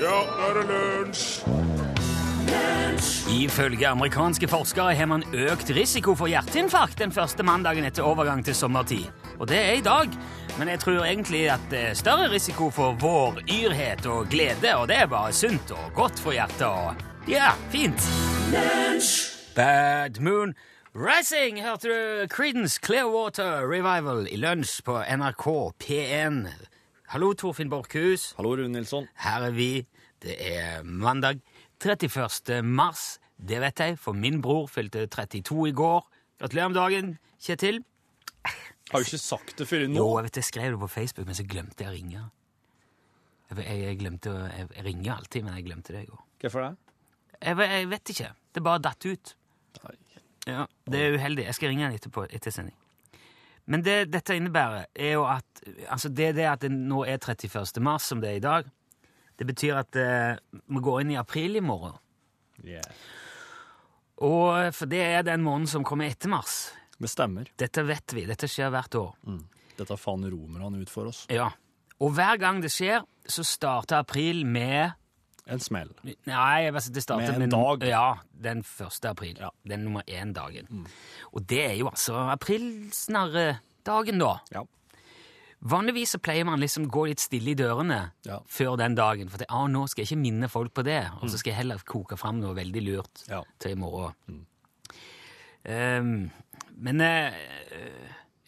Ja, nå er det lunsj! Ifølge amerikanske forskere har man økt risiko for hjerteinfarkt den første mandagen etter overgang til sommertid. Og det er i dag, men jeg tror egentlig at det er større risiko for vår yrhet og glede, og det er bare sunt og godt for hjertet og Ja, fint. Bad Moon Rising hørte du Creedence Clearwater Revival i lunsj på NRK P1. Hallo, Torfinn Borchhus. Hallo, Rune Nilsson. Her er vi. Det er mandag 31. mars. Det vet jeg, for min bror fylte 32 i går. Gratulerer med dagen, Kjetil. Har du ikke sagt det før nå? Jo, jeg vet jeg skrev det på Facebook, men så glemte jeg å ringe. Jeg, jeg, glemte jeg, jeg ringer alltid, men jeg glemte det i går. Hvorfor det? Jeg, jeg vet ikke. Det bare datt ut. Nei. Ja, Det er uheldig. Jeg skal ringe han etterpå, etter sending. Men det dette innebærer, er jo at altså det, det at det nå er 31. mars, som det er i dag, det betyr at eh, vi går inn i april i morgen. Yeah. Og For det er den måneden som kommer etter mars. Det stemmer. Dette vet vi. Dette skjer hvert år. Mm. Dette fant romerne ut for oss. Ja. Og hver gang det skjer, så starter april med En smell. Nei, det starter Med en dag. Ja, den 1. april. Ja. Den nummer én-dagen. Og det er jo altså aprilsnarredagen, da. Ja. Vanligvis så pleier man liksom gå litt stille i dørene Ja. før den dagen. For det, ah, nå skal jeg ikke minne folk på det, og så skal jeg heller koke fram noe veldig lurt Ja. til i morgen. Ehm, men uh,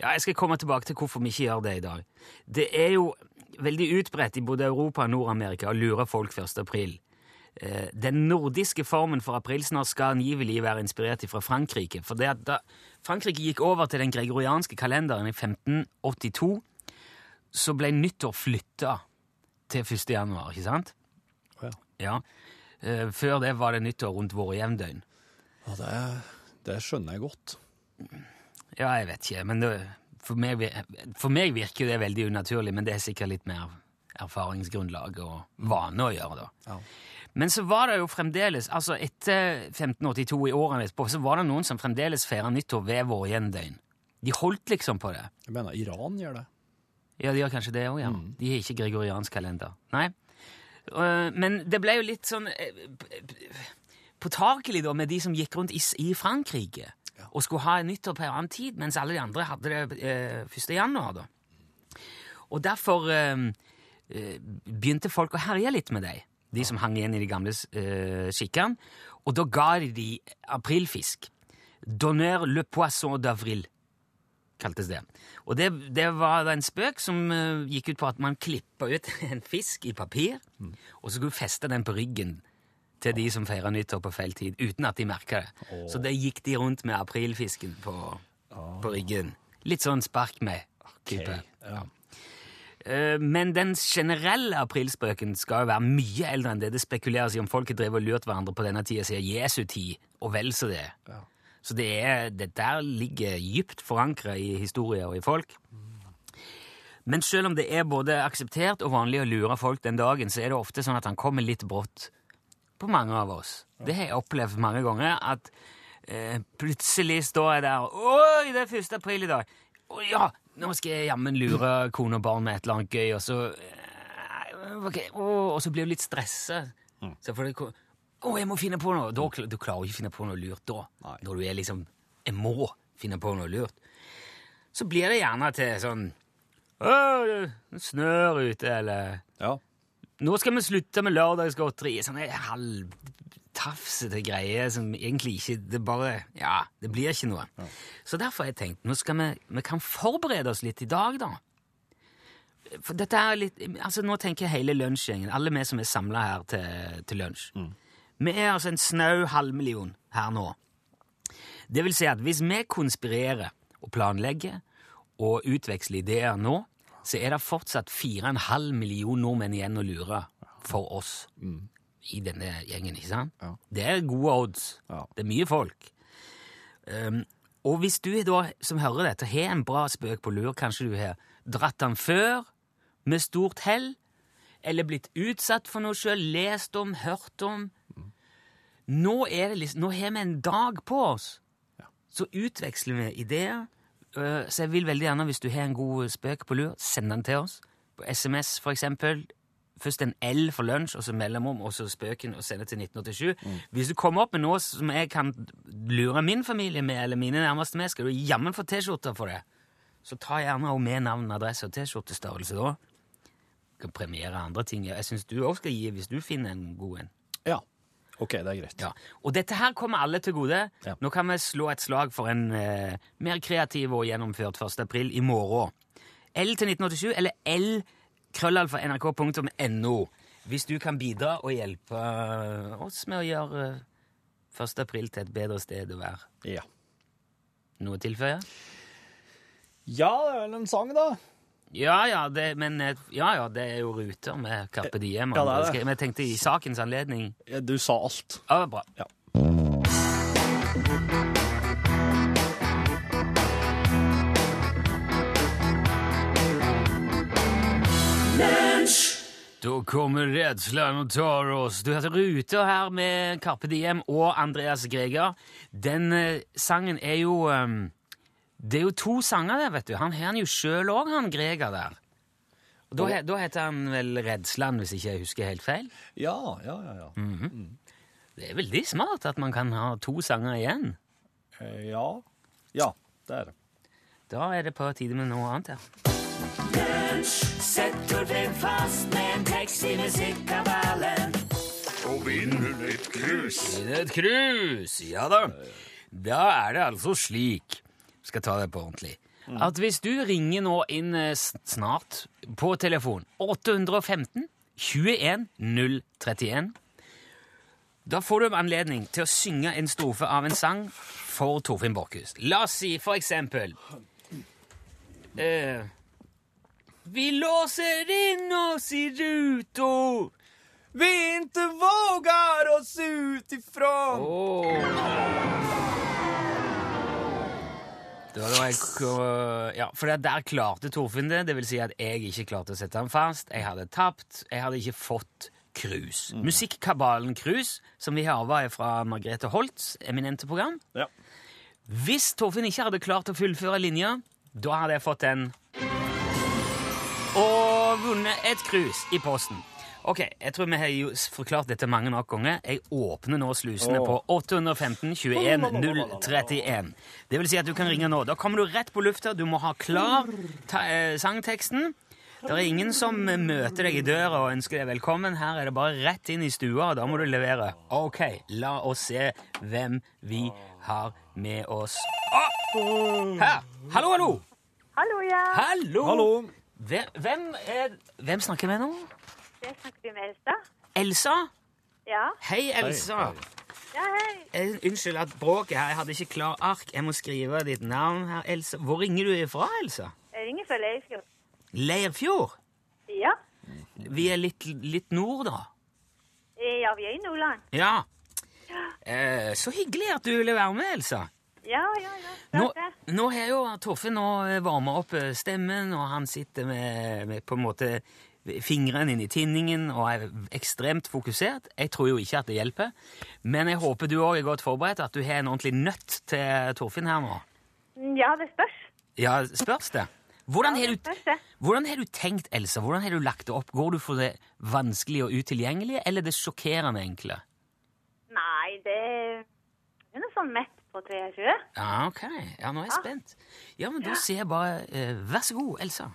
ja, jeg skal komme tilbake til hvorfor vi ikke gjør det i dag. Det er jo veldig utbredt i både Europa og Nord-Amerika å lure folk 1. april. Eh, Den nordiske formen for aprilsnarr skal angivelig være inspirert fra Frankrike. For da Frankrike gikk over til den gregorianske kalenderen i 1582, så ble nyttår flytta til 1. januar, ikke sant? Ja. Ja. Eh, Før det var det nyttår rundt våre jevndøgn. Ja, det, det skjønner jeg godt. Ja, jeg vet ikke, men det, for, meg, for meg virker det veldig unaturlig, men det er sikkert litt mer erfaringsgrunnlag og vane å gjøre, da. Ja. Men så var det jo fremdeles, altså etter 1582 i årene etterpå, så var det noen som fremdeles feira nyttår ved våre gjendøgn. De holdt liksom på det. Jeg mener, Iran gjør det. Ja, de gjør kanskje det òg, ja. De har ikke gregoriansk kalender. Nei. Øh, Men det ble jo litt sånn eh, påtakelig da med de som gikk rundt i Frankrike og skulle ha nyttår på en annen tid, mens alle de andre hadde det eh, 1. januar. da. Og derfor eh, eh, begynte folk å herje litt med deg, de som hang igjen i de gamle eh, skikkene. Og da ga de de aprilfisk. Donneur le poisson d'avril kaltes det. Og det, det var en spøk som eh, gikk ut på at man klippa ut en fisk i papir, og så skulle du feste den på ryggen til de som feirer nyttår på feil tid, uten at de merka det. Så det gikk de rundt med aprilfisken på, på ryggen. Litt sånn spark med type. Ja. Eh, Men den generelle aprilspøken skal jo være mye eldre enn det. Det spekuleres i om folk har drevet og lurt hverandre på denne tida siden Jesu tid, og vel så det. Ja. Så det, er, det der ligger dypt forankra i historier og i folk. Men selv om det er både akseptert og vanlig å lure folk den dagen, så er det ofte sånn at han kommer litt brått på mange av oss. Det har jeg opplevd mange ganger, at eh, plutselig står jeg der Oi, det er 1. april i dag! Å ja, nå skal jeg jammen lure kone og barn med et eller annet gøy, og så eh, ok, å, Og så blir du litt stressa. Så får du Å, jeg må finne på noe! Da, du klarer ikke å finne på noe lurt da. Nei. Når du er liksom Jeg må finne på noe lurt. Så blir det gjerne til sånn Å, det snør ute, eller ja. Nå skal vi slutte med lørdagsgodteri. Sånne halvtafsete greier som egentlig ikke Det bare Ja, det blir ikke noe. Så derfor har jeg tenkt nå skal vi, vi kan forberede oss litt i dag, da. For dette er litt Altså, nå tenker jeg hele lunsjgjengen, alle vi som er samla her til, til lunsj. Vi er altså en snau halvmillion her nå. Det vil si at hvis vi konspirerer og planlegger og utveksler ideer nå, så er det fortsatt 4,5 millioner nordmenn igjen å lure for oss i denne gjengen, ikke sant? Ja. Det er gode odds. Ja. Det er mye folk. Um, og hvis du da, som hører dette, har en bra spøk på lur, kanskje du har dratt den før med stort hell, eller blitt utsatt for noe sjøl, lest om, hørt om Nå, er det liksom, nå har vi en dag på oss. Så utveksler vi ideer. Øh, Så jeg vil veldig gjerne, hvis du har en god spøk på lur, send den til oss. På SMS, for eksempel. først en L for lunsj, og så mellomrom, og så spøken, og sende til 1987. Hvis du kommer opp med noe som jeg kan lure min familie med, eller mine nærmeste med, skal du jammen få T-skjorte for det. Så ta gjerne også med navn, adresse og T-skjortestørrelse da. Kan premiere andre ting. Jeg syns du òg skal gi hvis du finner en god en. Ja. Ok, det er greit. Ja. Og dette her kommer alle til gode. Ja. Nå kan vi slå et slag for en eh, mer kreativ og gjennomført 1. april i morgen. L til 1987 eller L krøllalfa nrk.no hvis du kan bidra og hjelpe oss med å gjøre eh, 1. april til et bedre sted å være. Ja. Noe å tilføye? Ja, det er vel en sang, da. Ja ja, det, men eh, ja, ja, det er jo ruter med Carpe Diem. Ja, det er det. Men jeg tenkte i sakens anledning Ja, Du sa alt. Ja, det var bra. Ja. Da kommer redselen og tar oss. Du hørte Ruter her med Carpe Diem og Andreas Greger. Den eh, sangen er jo eh, Det er jo to sanger der, vet du. Han har han jo sjøl òg, han Greger der. Og da, he- da heter han vel Redsland, hvis ikke jeg husker helt feil. Ja, ja, ja. ja. Det er veldig smart at man kan ha to sanger igjen. Eh, ja. ja, det er det. Da er det på tide med noe annet ja. Sett Torfinn fast med en tekst i musikkabalen. Og vinner et krus. Vinner et krus, ja da. Da er det altså slik, skal ta det på ordentlig, at hvis du ringer nå inn eh, snart på telefon 815 21 031, da får du anledning til å synge en strofe av en sang for Torfinn Borchhus. La oss si for eksempel eh, Vi låser inn oss i ruta. Vi inte vågar oss utifrån Det var da jeg, ja, for der klarte Torfinn det. Det vil si at jeg ikke klarte å sette han fast. Jeg hadde tapt. Jeg hadde ikke fått krus. Musikkabalen Krus, som vi arva fra Margrethe Holts eminente program. Ja. Hvis Torfinn ikke hadde klart å fullføre linja, da hadde jeg fått den og vunnet et krus i posten. Ok, jeg tror vi har jo forklart dette mange nok ganger. Jeg åpner nå slusene oh. på 815 21 031. Det vil si at du kan ringe nå. Da kommer du rett på lufta. Du må ha klar ta, eh, sangteksten. Det er ingen som eh, møter deg i døra og ønsker deg velkommen. Her er det bare rett inn i stua, og da må du levere. Ok, la oss se hvem vi har med oss. Oh! Her! Hallo, hallo! Hallo, ja. Hallo! Hallo. Hvem, hvem, er, hvem snakker vi nå? Det snakker vi med Elsa. Elsa? Ja. Hei, Elsa. Ja, hei. Eh, Unnskyld at bråket her. Jeg hadde ikke klar ark. Jeg må skrive ditt navn her, Elsa. Hvor ringer du ifra, Elsa? Jeg ringer fra Leirfjord. Leirfjord? Ja. Vi er litt, litt nord, da. Eh, Ja, vi er i Nordland. Ja. Eh, så hyggelig at du ville være med, Elsa. Ja, ja, ja. Nå, nå har jo Torfinn nå varma opp eh, stemmen, og han sitter med, med på en måte fingrene inn i tinningen og er ekstremt fokusert. Jeg tror jo ikke at det hjelper, men jeg håper du òg er godt forberedt, at du har en ordentlig nøtt til Torfinn her nå. Ja, det spørs. Ja, spørs det. Hvordan Ja, det du, spørs det. hvordan har du tenkt, Elsa? Hvordan har du lagt det opp? Går du for det vanskelige og utilgjengelige, eller det sjokkerende enkle? Nei, det det er noe sånn mett på 23. Ja, ok. Ja, nå er jeg Ja. spent. Ja, men da sier jeg bare eh, vær så god, Elsa.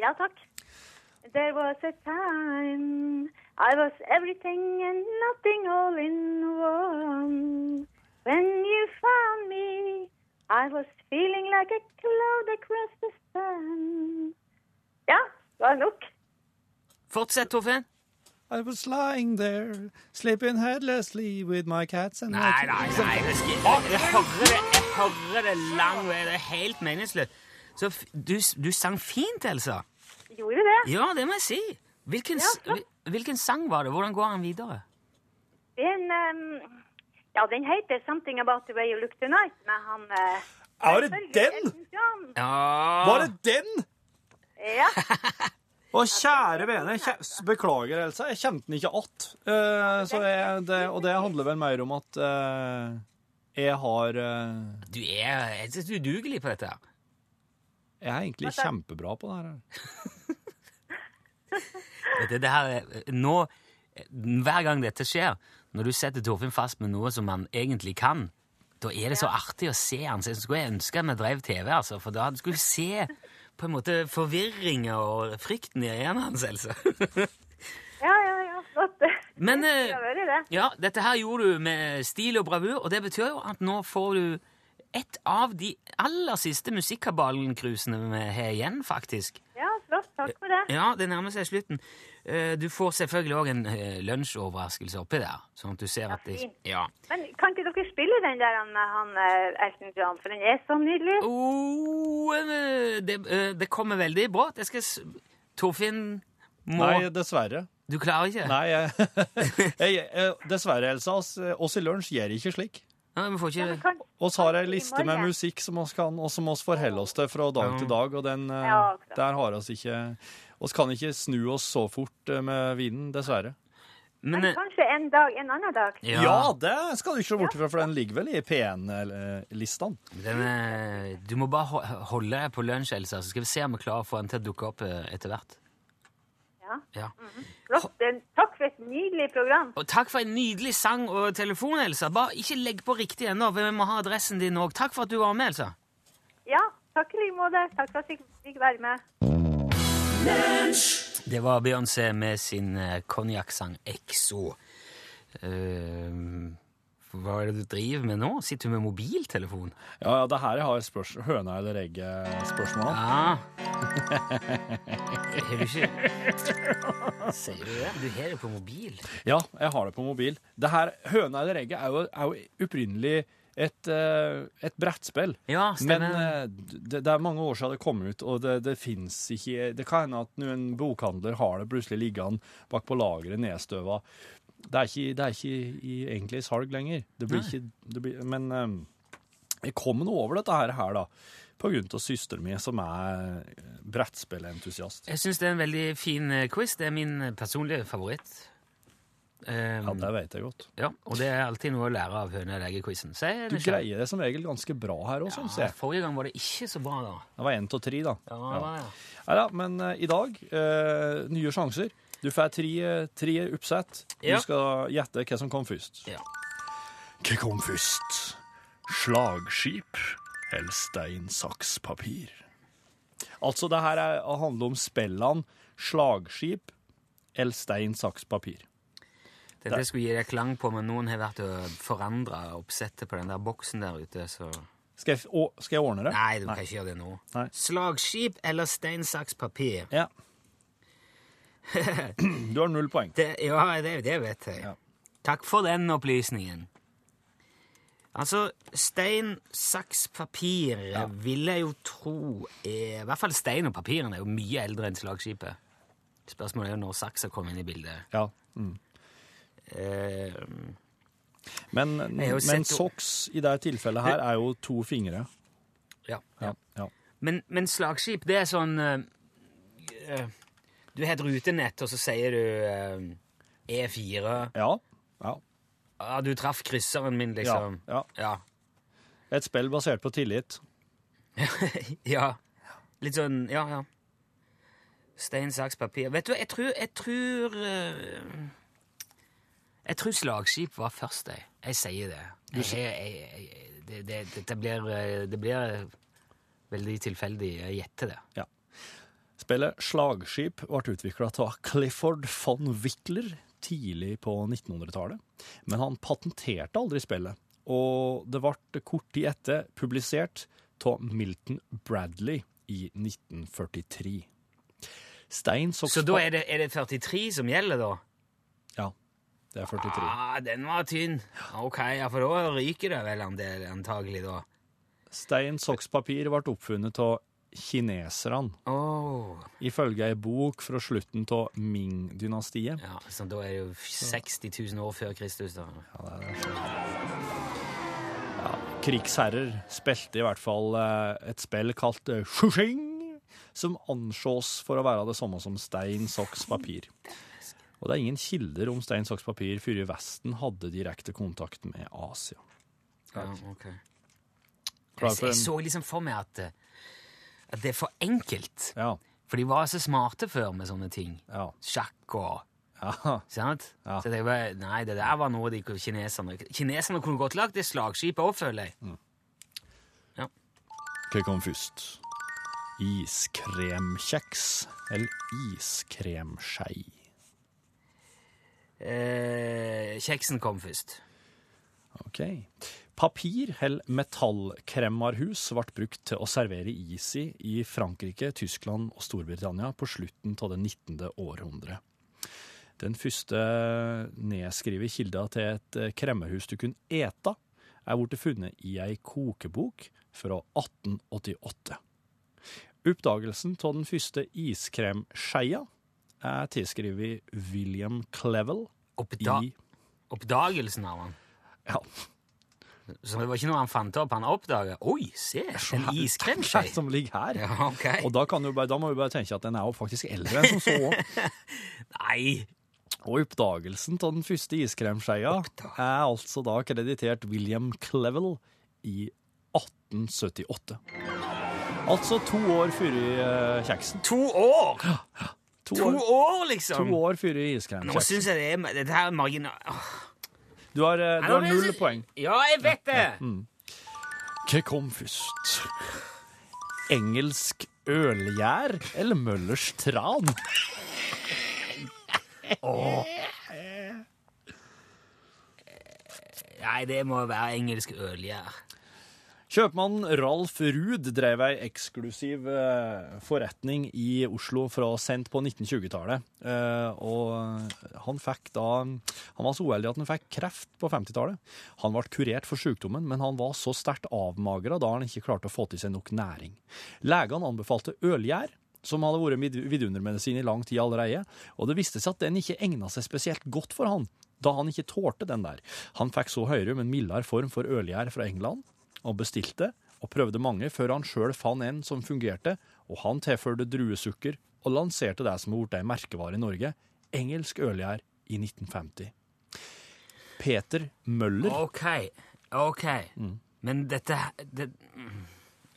Ja, takk. There was a time I was everything and nothing all in one. When you found me, I was feeling like a cloud across the sun. Ja, det var nok. Fortsett, Torfinn. I was lying there, sleeping headlessly with my cats and Nei, nei, nei. Jeg, hører det, jeg hører det lang vei. Det er helt meningsløst. Så du, du sang fint, Elsa. Gjorde det? Ja, det må jeg si. Hvilken, Ja, hvilken sang var det? Hvordan går han videre? Den, um, ja, den heter 'Something About The Way You Look Tonight', med han uh, Er det den? Ja Var det den? Ja. Å, kjære vene, kjæ- beklager, Elsa, jeg kjente den ikke att. Eh, det, og det handler vel mer om at uh, jeg har uh, Du er jeg synes du er udugelig på dette. her. Jeg er egentlig kjempebra på det her. Her er, nå, hver gang dette skjer, når du setter Torfinn fast med noe som han egentlig kan, da er det så artig å se han. Så skulle jeg ønske vi drev TV, altså, for da skulle du se på en måte forvirringa og frykten i øynene hans, altså. Ja, ja, ja. Flott. Men eh, ja, dette her gjorde du med stil og bravur, og det betyr jo at nå får du et av de aller siste musikkabalen-cruisene vi har igjen, faktisk. Ja, flott. Takk for det. Ja, det nærmer seg slutten. Eh, Du får selvfølgelig òg en eh, lunsjoverraskelse oppi der. Sånn at du ser at det. Ja. Men kan ikke dere spille den der han, han eh, Elton John, for den er så nydelig? Oh, det, det kommer veldig bra. Det skal Torfinn må Nei, dessverre. Du klarer ikke? Nei, jeg, jeg, jeg, dessverre, Elsa. Oss i lunsj gjør ikke slik. Nei, vi får ikke Kan, Oss har ei liste med musikk som oss kan, og som oss forholder oss til fra dag Ja. til dag, og den, eh, Ja, der har oss ikke oss kan ikke snu oss så fort eh, med vinden, dessverre. Men men eh, kanskje en dag, en annen dag. Ja, det skal du ikke se bort ifra, for den ligger vel i P1-listene. eh, du må bare holde på lunsj, Elsa, så skal vi se om vi klarer å få den til å dukke opp etter hvert. Ja. Ja. Flott. Det- Takk for et nydelig program. Og takk for en nydelig sang og telefon, Elsa. Bare ikke legg på riktig ennå, vi må ha adressen din òg. Takk for at du var med, Elsa. Ja, takk i like måte. Takk for at jeg fikk være med. Det var Beyoncé med sin eh, konjakksang Exo. Uh, hva er det du driver med nå? Sitter du med mobiltelefon? Ja, ja, det her jeg har spørs høna eller egget-spørsmål. Ja. Har du ikke Sier du det? Du har det på mobil? Ja, jeg har det på mobil. Det her høna eller egget er jo, er jo opprinnelig et, eh, et brettspill. Ja, Men stemmer. eh, det, det er mange år siden det kom ut, og det, det fins ikke Det kan hende at noen bokhandler har det plutselig liggende bak på lageret nedstøva. Det er ikke, det er ikke i, egentlig i salg lenger. Det blir Nei. ikke, det blir, men eh, jeg kom nå over dette her, her da, av søsteren min, som er brettspillentusiast. Jeg syns det er en veldig fin eh, quiz. Det er min eh, personlige favoritt. Um, Ja, det vet jeg godt. ja, og det er alltid noe å lære av høne- og er Du greier det som regel ganske bra her òg, syns jeg. forrige gang var det ikke så bra, da. Det var én av tre, da. Ja, det var. Ja, ja, men uh, i dag, uh, nye sjanser. Du får tre, eh, tre oppsett. Ja. Du skal gjette hva som kom først. Ja. Hva kom først? Slagskip eller stein, saks, papir? Altså, det her er, handler om spillene slagskip eller stein, saks, papir. Dette det. skulle gi deg klang på, men noen har vært og forandra oppsettet på den der boksen der ute, så Skal jeg, å, skal jeg ordne det? Nei, du kan ikke gjøre det nå. Nei. Slagskip eller stein, saks, papir? Ja. Du har null poeng. Det, ja, det, det vet jeg. Ja. Takk for den opplysningen. Altså, stein, saks, papir vil jeg jo tro er I hvert fall stein og papiren er jo mye eldre enn slagskipet. Spørsmålet er jo når saksa kom inn i bildet. Ja. Mm. Eh, Men, men soks i det tilfellet her er jo to fingre. ja. Ja. ja. Men, men slagskip, det er sånn eh, eh, Du har et rutenett, og så sier du uh, E4 Ja. ja. Ja, du traff krysseren min, liksom. ja. Ja. Et spill basert på tillit. ja. Litt sånn Ja, ja. Stein, saks, papir. Vet du jeg tror Jeg tror eh, Jeg tror slagskip var først, jeg. Jeg sier det. Jeg, jeg, det, det, dette blir, eh, det blir veldig tilfeldig. Jeg gjetter det. Ja. Spillet Slagskip ble utvikla av Clifford von Wickler tidlig på 1900-tallet, men han patenterte aldri spillet, og det ble kort tid etter publisert av Milton Bradley i 1943. Stein Så da er det, er det 43 som gjelder, da? Ja, det er 43. Ah, den var tynn. Ok, ja, for da ryker det vel en del, antagelig, da. Stein saks papir ble oppfunnet av kineserne, Oh. ifølge ei bok fra slutten av Ming-dynastiet. ja, så da er det jo 60 000 år før Kristus, da. krigsherrer spilte i hvert fall eh, et spill kalt eh, Shushing, som ansås for å være det samme som stein, saks, papir. Og det er ingen kilder om stein, saks, papir før Vesten hadde direkte kontakt med Asia. Ja, ok. Jeg, jeg så liksom for meg at, eh, at det er for enkelt. Ja. For de var så smarte før med sånne ting. Ja. Sjakk og ja. Sant? Ja. Så jeg bare, nei, det der var noe de kineserne Kineserne kunne godt lagd det slagskipet òg, føler jeg. Hva kom først? Iskremkjeks eller iskremskei? Eh, kjeksen kom først. Ok. Papir- eller metallkremmerhus ble brukt til å servere is i i Frankrike, Tyskland og Storbritannia på slutten av det 19. århundre. Den første nedskrevet kilda til et eh, kremmerhus du kunne ete, er blitt funnet i ei kokebok fra 1888. Oppdagelsen av den første iskremskeia er tilskrevet William Clevel Oppda i Oppdagelsen av han. ja, Så det var ikke noe han fant opp, han oppdaga Oi, se! En iskremskje! som ligger her. Ja, okay. Og da, kan du bare, da må vi bare tenke at den er jo faktisk eldre enn som så. Nei! Og oppdagelsen av den første iskremskeia er altså da kreditert William Clevel i 1878. Altså to år før eh, kjeksen. To år! To, To år, år, to liksom! år før i Nå syns jeg det er her er marginal... Åh. Du har, eh, du har null poeng. Ja, jeg vet det! Hva kom først? Engelsk ølgjær eller Møllers tran? Nei, det må være engelsk ølgjær. Kjøpmannen Ralf Ruud drev ei eksklusiv eh, forretning i Oslo fra sent på 1920-tallet. Eh, og han fikk da Han var så uheldig at han fikk kreft på 50-tallet. Han ble kurert for sykdommen, men han var så sterkt avmagra da han ikke klarte å få til seg nok næring. Legene anbefalte ølgjær, som hadde vært vidundermedisin i lang tid allerede, og det viste seg at den ikke egna seg spesielt godt for han, da han ikke tålte den der. Han fikk så høyere, men mildere form for ølgjær fra England, og bestilte og prøvde mange før han sjøl fant en som fungerte, og han tilførte druesukker og lanserte det som har blitt ei merkevare i Norge, engelsk ølgjær i 1950. Peter Møller OK. OK. Men dette det, mm.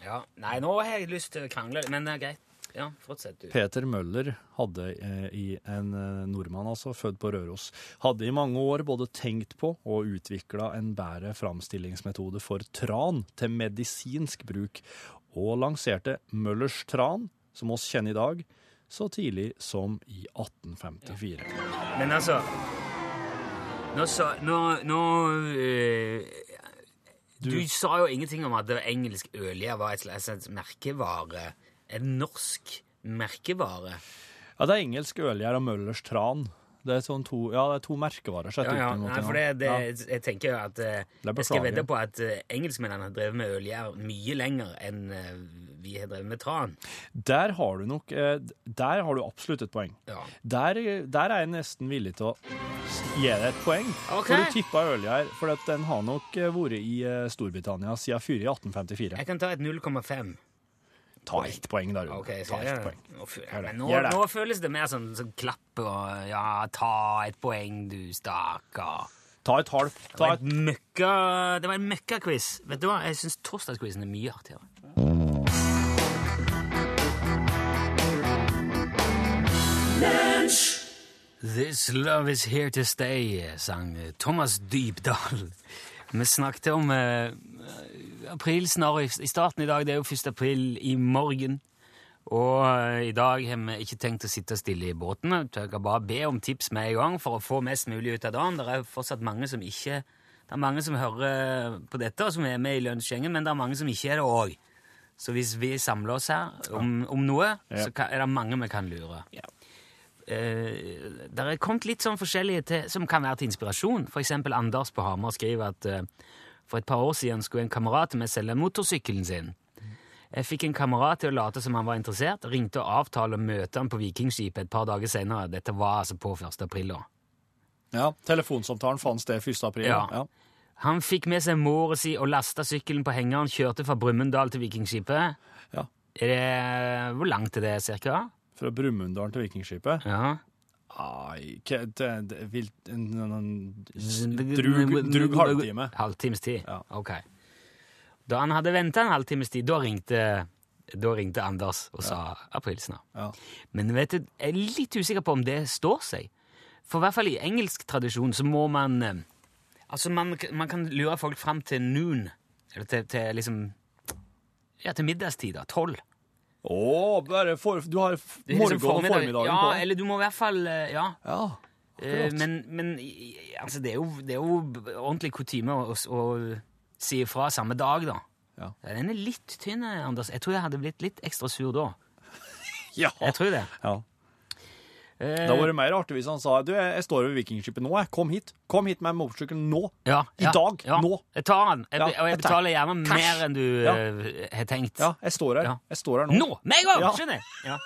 Ja. Nei, nå har jeg lyst til å krangle, men det er greit. Ja, fortsett, du. Peter Møller hadde eh, i en eh, nordmann, altså, født på Røros, hadde i mange år både tenkt på og utvikla en bedre framstillingsmetode for tran til medisinsk bruk, og lanserte Møllers tran, som oss kjenner i dag, så tidlig som i 1854. Men altså Nå sa Nå, nå øh, du, sa jo ingenting om at det engelsk ølje var et slags merkevare. En norsk merkevare. Ja, det er engelsk ølgjær og Møllers tran. Det er, sånn to, ja, det er to merkevarer. sett Ja, ja. Nei, for det, det, Ja. jeg tenker jo at eh, Jeg skal vedde på at eh, engelskmennene har drevet med ølgjær mye lenger enn eh, vi har drevet med tran. Der har du nok Der har du absolutt et poeng. Ja. Der, der er jeg nesten villig til å gi deg et poeng. Okay. For du tippa ølgjær, for at den har nok vært i Storbritannia siden før i 1854. Jeg kan ta et 0,5. Ta ett poeng da, Rune. Okay, Ta ett poeng. nå, men nå, nå føles det mer sånn, som klapp og ja, ta et poeng, du stakkar. Ta et halvt. Ta et møkka, det var en møkkaquiz. Vet du hva? Jeg syns torsdagsquizen er mye artigere. This love is here to stay, sang Thomas Dybdahl. Vi snakket om eh, april snarere i starten i dag. Det er jo 1. april i morgen. Og eh, i dag har vi ikke tenkt å sitte stille i båten. Jeg kan bare be om tips med en gang for å få mest mulig ut av dagen. Det er fortsatt mange som ikke Det er mange som hører på dette, og som er med i Lunsjgjengen, men det er mange som ikke er det òg. Så hvis vi samler oss her om, om noe, Ja. så er det mange vi kan lure. Eh, det er kommet litt sånn forskjellige til, som kan være til inspirasjon. Eksempel Anders på Hamar skriver at eh, for et par år siden skulle en kamerat av meg selge motorsykkelen sin. Jeg fikk en kamerat til å late som han var interessert, og ringte og avtalte å møte han på Vikingskipet et par dager senere. Dette var altså på 1. april. da. Ja, Telefonsamtalen fant sted 1. april. Ja. Ja. Han fikk med seg mora si og lasta sykkelen på hengeren, kjørte fra Brumunddal til Vikingskipet. Ja. Er det, hvor langt er det, cirka? Fra Brumunddal til Vikingskipet. Ja. Ai, hva- drug, drug halvtime. Halvtimes tid? Ja. Ok. Da han hadde venta en halvtimes tid, da ringte Da ringte Anders og sa ja. aprilsnarr. Ja. Men vet du, jeg er litt usikker på om det står seg. For i hvert fall i engelsk tradisjon så må man eh, Altså, man, man kan lure folk fram til noon. Eller til, til liksom Ja, til middagstid, da. Tolv. Å, bare for, du har morgen og formiddag. formiddagen ja, på. eller du må i hvert fall eh, Ja. Ja, Eh. Men, men altså, det, er jo, det er jo ordentlig kutyme å, å si ifra samme dag, da. Ja. Den er litt tynn, eh, Anders. Jeg tror jeg hadde blitt litt ekstra sur da. ja. Jeg tror det. ja. Det hadde vært mer artig hvis han sa du, jeg, jeg står ved Vikingskipet nå, jeg. Kom hit. Kom hit med motorsykkelen nå. ja, i ja, dag, ja. nå. Jeg tar den. Jeg, og jeg betaler gjerne Cash. mer enn du eh, har tenkt. Ja, jeg står her. Jeg står her nå. Nå! Gang! Ja. Skjønner jeg. Ja.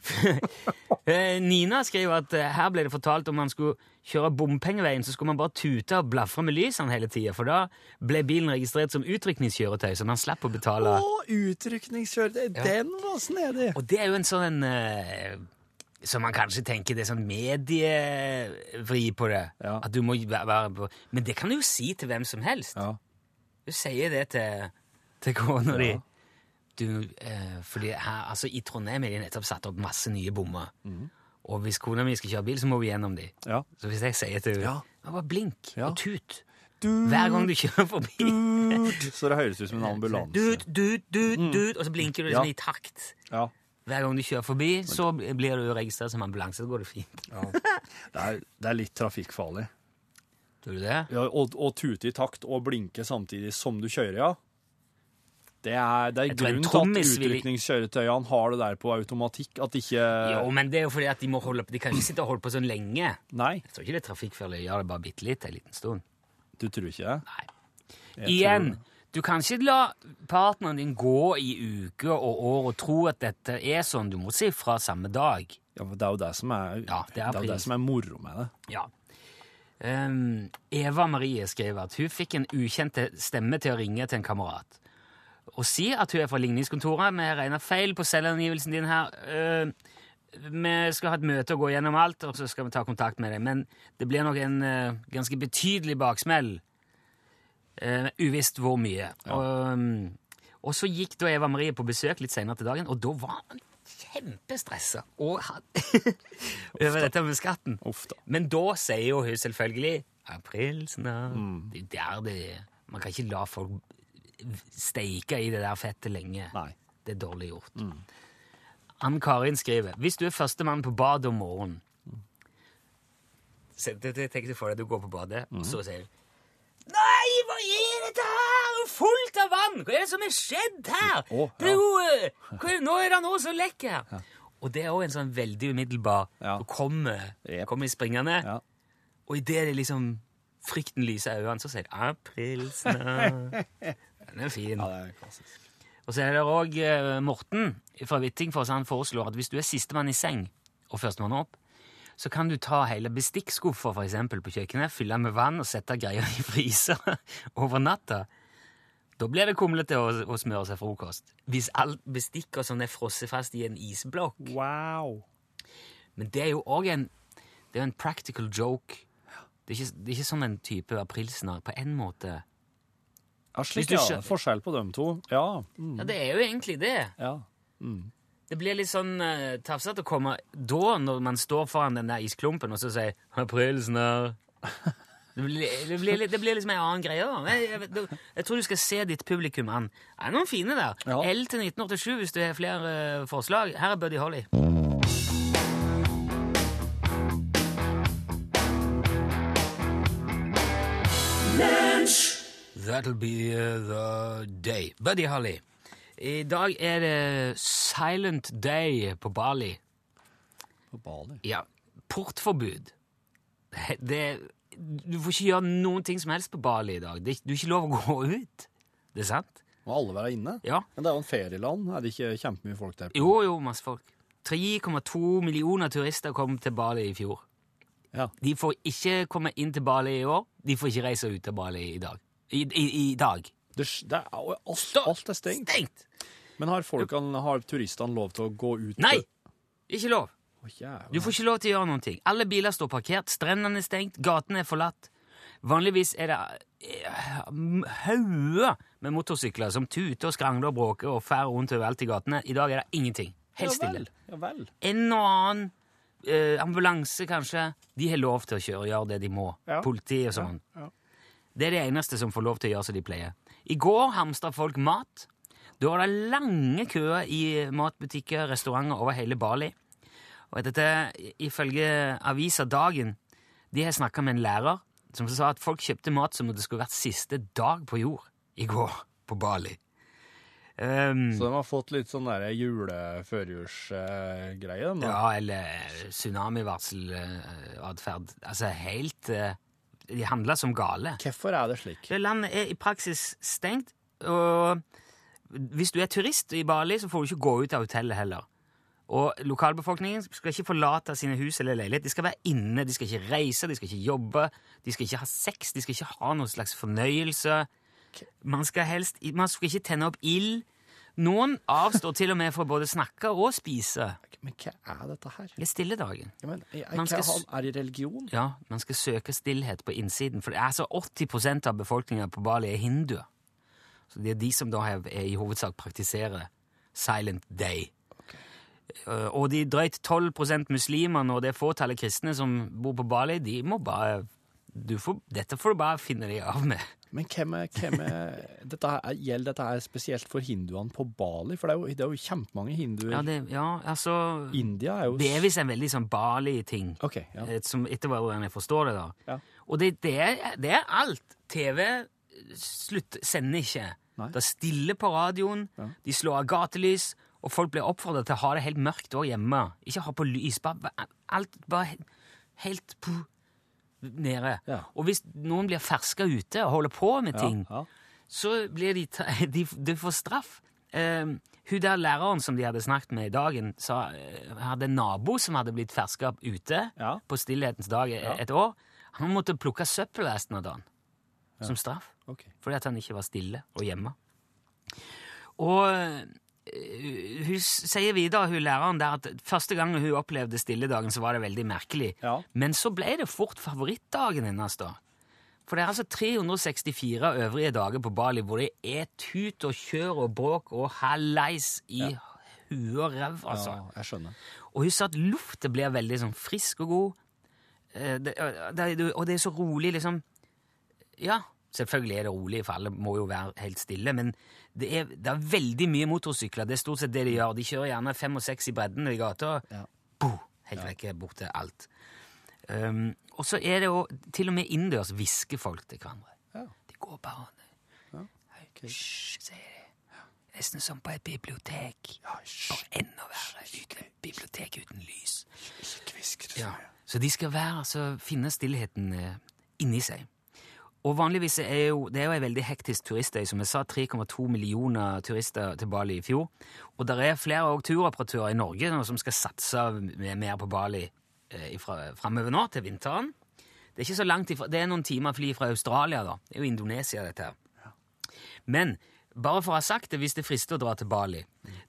Eh, Nina skriver at eh, her ble det fortalt om man skulle kjøre bompengeveien, så skulle man bare tute og blafre med lysene hele tida, for da ble bilen registrert som utrykningskjøretøy, så man slapp å betale. Å, utrykningskjøretøy. Den var snedig. Og det er jo en sånn eh, Som man kanskje tenker det er sånn medievri på det. Ja. At du må være på Men det kan du jo si til hvem som helst. Ja. Du sier det til, til kona di. Ja. Du, eh, fordi her, altså I Trondheim har de nettopp satt opp masse nye bommer. Og hvis kona mi skal kjøre bil, så må vi gjennom de. Ja. Så hvis jeg sier til henne bare blink og tut Dude, hver gang du kjører forbi Dude, Så det høres ut som en ambulanse. Dut, dut, dut, dut, og så blinker du liksom Ja. i takt. Ja. Hver gang du kjører forbi, så blir du registrert som ambulanse. Så går det fint. Det er, det er litt trafikkfarlig. Tror du det? Ja, og, og tute i takt og blinke samtidig som du kjører, ja. Det er, det er grunnen til at utrykningskjøretøyene har det der på automatikk. At ikke Jo, men det er jo fordi at de må holde på. De kan ikke sitte og holde på sånn lenge. Nei, Jeg tror ikke det er trafikkfarlig å gjøre det bare bitte litt en liten stund. du tror ikke det? Nei. Jeg Igjen, tror- du kan ikke la partneren din gå i uker og år og tro at dette er sånn. Du må si fra samme dag. Ja, for det er jo det som er, Ja, det er jo det som er moro med det. Ja. Um, Eva Marie skriver at hun fikk en ukjent stemme til å ringe til en kamerat. Og si at hun er fra ligningskontoret. Vi regna feil på selvangivelsen din her. Uh, vi skal ha et møte og gå gjennom alt, og så skal vi ta kontakt med deg. Men det blir nok en uh, ganske betydelig baksmell. Eh, uvisst hvor mye. Og, um, og så gikk da Eva Marie på besøk litt senere til dagen, og da var han kjempestressa over dette med skatten. Da. Men da sier jo hun selvfølgelig aprilsnarr. Det er det Man kan ikke la folk steike i det der fettet lenge. Nei. Det er dårlig gjort. Ann Karin skriver Hvis du er førstemann på badet om morgenen mm. Tenk deg for deg, du går på badet, og så sier du Nei, hva er dette her? Det er Fullt av vann! Hva er det som er skjedd her? Å, det er jo, eh, nå er det noe så Ja. Og det er òg en sånn veldig umiddelbar Ja. Du kommer, kommer springende, Ja. og idet det liksom frykten lyser øynene, så sier det 'aprilsnarr'. Den er fin. ja, det er klassisk. Og så er det òg eh, Morten fra Hvittingfoss. Han foreslår at hvis du er sistemann i seng og førstemann opp, så kan du ta hele bestikkskuffer for eksempel, på kjøkkenet, fylle den med vann og sette greier i fryser over natta. Da blir det kumlete å, å smøre seg frokost. Hvis alt bestikk og sånn er frosset fast i en isblokk. Wow. Men det er jo òg en, en practical joke. Det er, ikke, det er ikke sånn en type aprilsnarr på en måte. Ja, slik, ja. Forskjell på dem to. Ja. Mm. Ja, det er jo egentlig det. ja. Det blir litt sånn uh, tafsete å komme da, når man står foran den der isklumpen, og så sier 'aprilsnarr'. Det blir, det, blir, det blir liksom en annen greie. da. Jeg, jeg, jeg tror du skal se ditt publikum an. Det er noen fine der. Ja. L til 1987 hvis du har flere uh, forslag. Her er Buddy Holly. That'll be uh, the day. Buddy Holly. I dag er det silent day på Bali. På Bali. Ja, portforbud. Det, du får ikke gjøre noen ting som helst på Bali i dag. Det, du er ikke lov å gå ut. Det er sant? Må alle være inne? Ja. Men det er jo en ferieland. Er det ikke kjempemye folk der? Jo, jo, masse folk. 3,2 millioner turister kom til Bali i fjor. Ja. De får ikke komme inn til Bali i år. De får ikke reise ut av Bali i dag. I, i, i dag. Det, det er, alt, alt er stengt. Stengt! Men har, folkene, har turistene lov til å gå ut? Nei! Ikke lov. Å. Du får ikke lov til å gjøre noen ting. Alle biler står parkert, strendene er stengt, gatene er forlatt. Vanligvis er det eh, hauger med motorsykler som tuter og skrangler og bråker og fer rundt overalt i gatene. I dag er det ingenting. Helt stille. Ja vel. En og annen eh, ambulanse, kanskje, de har lov til å kjøre og gjøre det de må. Ja. Politi og sånn. Ja, ja. Det er det eneste som får lov til å gjøre som de pleier. I går hamstra folk mat. Da var det lange køer i matbutikker og restauranter over hele Bali. Og dette, ifølge avisa Dagen, de har snakka med en lærer som sa at folk kjøpte mat som om det skulle vært siste dag på jord i går på Bali. Um, Så de har fått litt sånn der jule-førjulsgreie? da? Ja, eller tsunamivarselatferd. Altså helt eh, De handler som gale. Hvorfor er det slik? Det landet er i praksis stengt, og hvis du er turist i Bali, så får du ikke gå ut av hotellet heller. Og lokalbefolkningen skal ikke forlate sine hus eller leilighet. De skal være inne, de skal ikke reise, de skal ikke jobbe, de skal ikke ha sex, de skal ikke ha noen slags fornøyelse. Man skal helst Man skal ikke tenne opp ild. Noen avstår til og med fra både snakke og spise. Men hva er dette her? Det er stilledagen. Ja, men, jeg, Man skal hva er det religion? Ja, man skal søke stillhet på innsiden. For det er så 80% av befolkninga på Bali er hinduer. Så det er de som da er, er i hovedsak praktiserer silent day. Okay. Og de drøyt 12% muslimer og det fåtallet kristne som bor på Bali, de må bare får, Dette får du bare finne deg av med. Men hvem er, hvem er dette her, Gjelder dette her spesielt for hinduene på Bali? For det er jo, det er jo kjempemange hinduer. Ja, det, ja altså India er jo Det er visst en veldig sånn Bali-ting. okay, Ja. Eh, Som etter hvordan jeg forstår det, da. Ja. Og det, det, er, det er alt. TV slutt, sender ikke. Nei. Det er stille på radioen, Ja. de slår av gatelys, og folk blir oppfordret til å ha det helt mørkt òg hjemme. Ikke ha på lys. Bare, alt bare helt, helt nede. Ja. Og hvis noen blir ferska ute og holder på med ting, Ja, så blir de, de, de får straff. Uh, hun der læreren som de hadde snakket med i dagen, sa, uh, hadde en nabo som hadde blitt ferska ute Ja. på stillhetens dag e- et år. Han måtte plukke søppel resten av dagen som straff, Okay. fordi at han ikke var stille og hjemme. Og eh, hun sier videre, hun læreren der, at første gang hun opplevde stilledagen, så var det veldig merkelig. Ja. Men så ble det fort favorittdagen hennes, da. For det er altså 364 øvrige dager på Bali hvor det er tut og kjør og bråk og halleis i huet og ræv, altså. Ja, jeg skjønner. Og hun sa at lufta blir veldig sånn frisk og god. Eh, Det, det, og det er så rolig, liksom. Ja, selvfølgelig er det rolig, for alle må jo være helt stille, men det er, det er veldig mye motorsykler. Det er stort sett det de gjør. De kjører gjerne fem og seks i bredden i gata. Ja. Boom, helt vekk bort til alt. Um, og så er det jo til og med innendørs hvisker folk til hverandre. Ja. De går bare Ja, okay. Hysj, sier de. Nesten som på et bibliotek. Ja. Bare enda verre. Uten bibliotek uten lys. Ikke hvisk det så Ja. Så de skal være, altså, finne stillheten eh, inni seg. Og vanligvis er jo, det er jo en veldig hektisk turistøy. Som jeg sa, 3,2 millioner turister til Bali i fjor. Og det er flere turoperatører i Norge som skal satse mer på Bali eh, framover nå, til vinteren. Det er ikke så langt ifra, det er noen timer fly fra Australia, da. Det er jo Indonesia, dette her. Men bare for å ha sagt det, hvis det frister å dra til Bali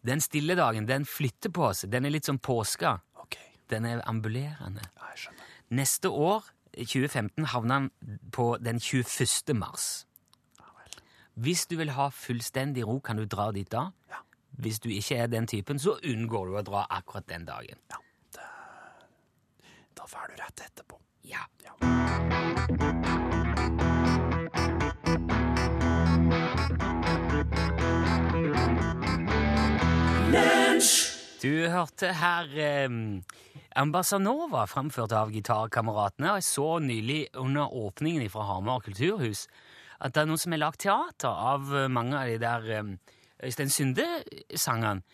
Den stille dagen, den flytter på seg. Den er litt som påska. Den er ambulerende. Neste år, 2015, havner han på den 21. mars. Hvis du vil ha fullstendig ro, kan du dra dit da. Ja. Hvis du ikke er den typen, så unngår du å dra akkurat den dagen. Ja, det, da får du rett etterpå. Ja. Du hørte her eh, Ambassanova framført av Gitarkameratene. Jeg så nylig under åpningen fra Hamar kulturhus at det er noen som har lagd teater av mange av de der eh, Øystein Sunde-sangene.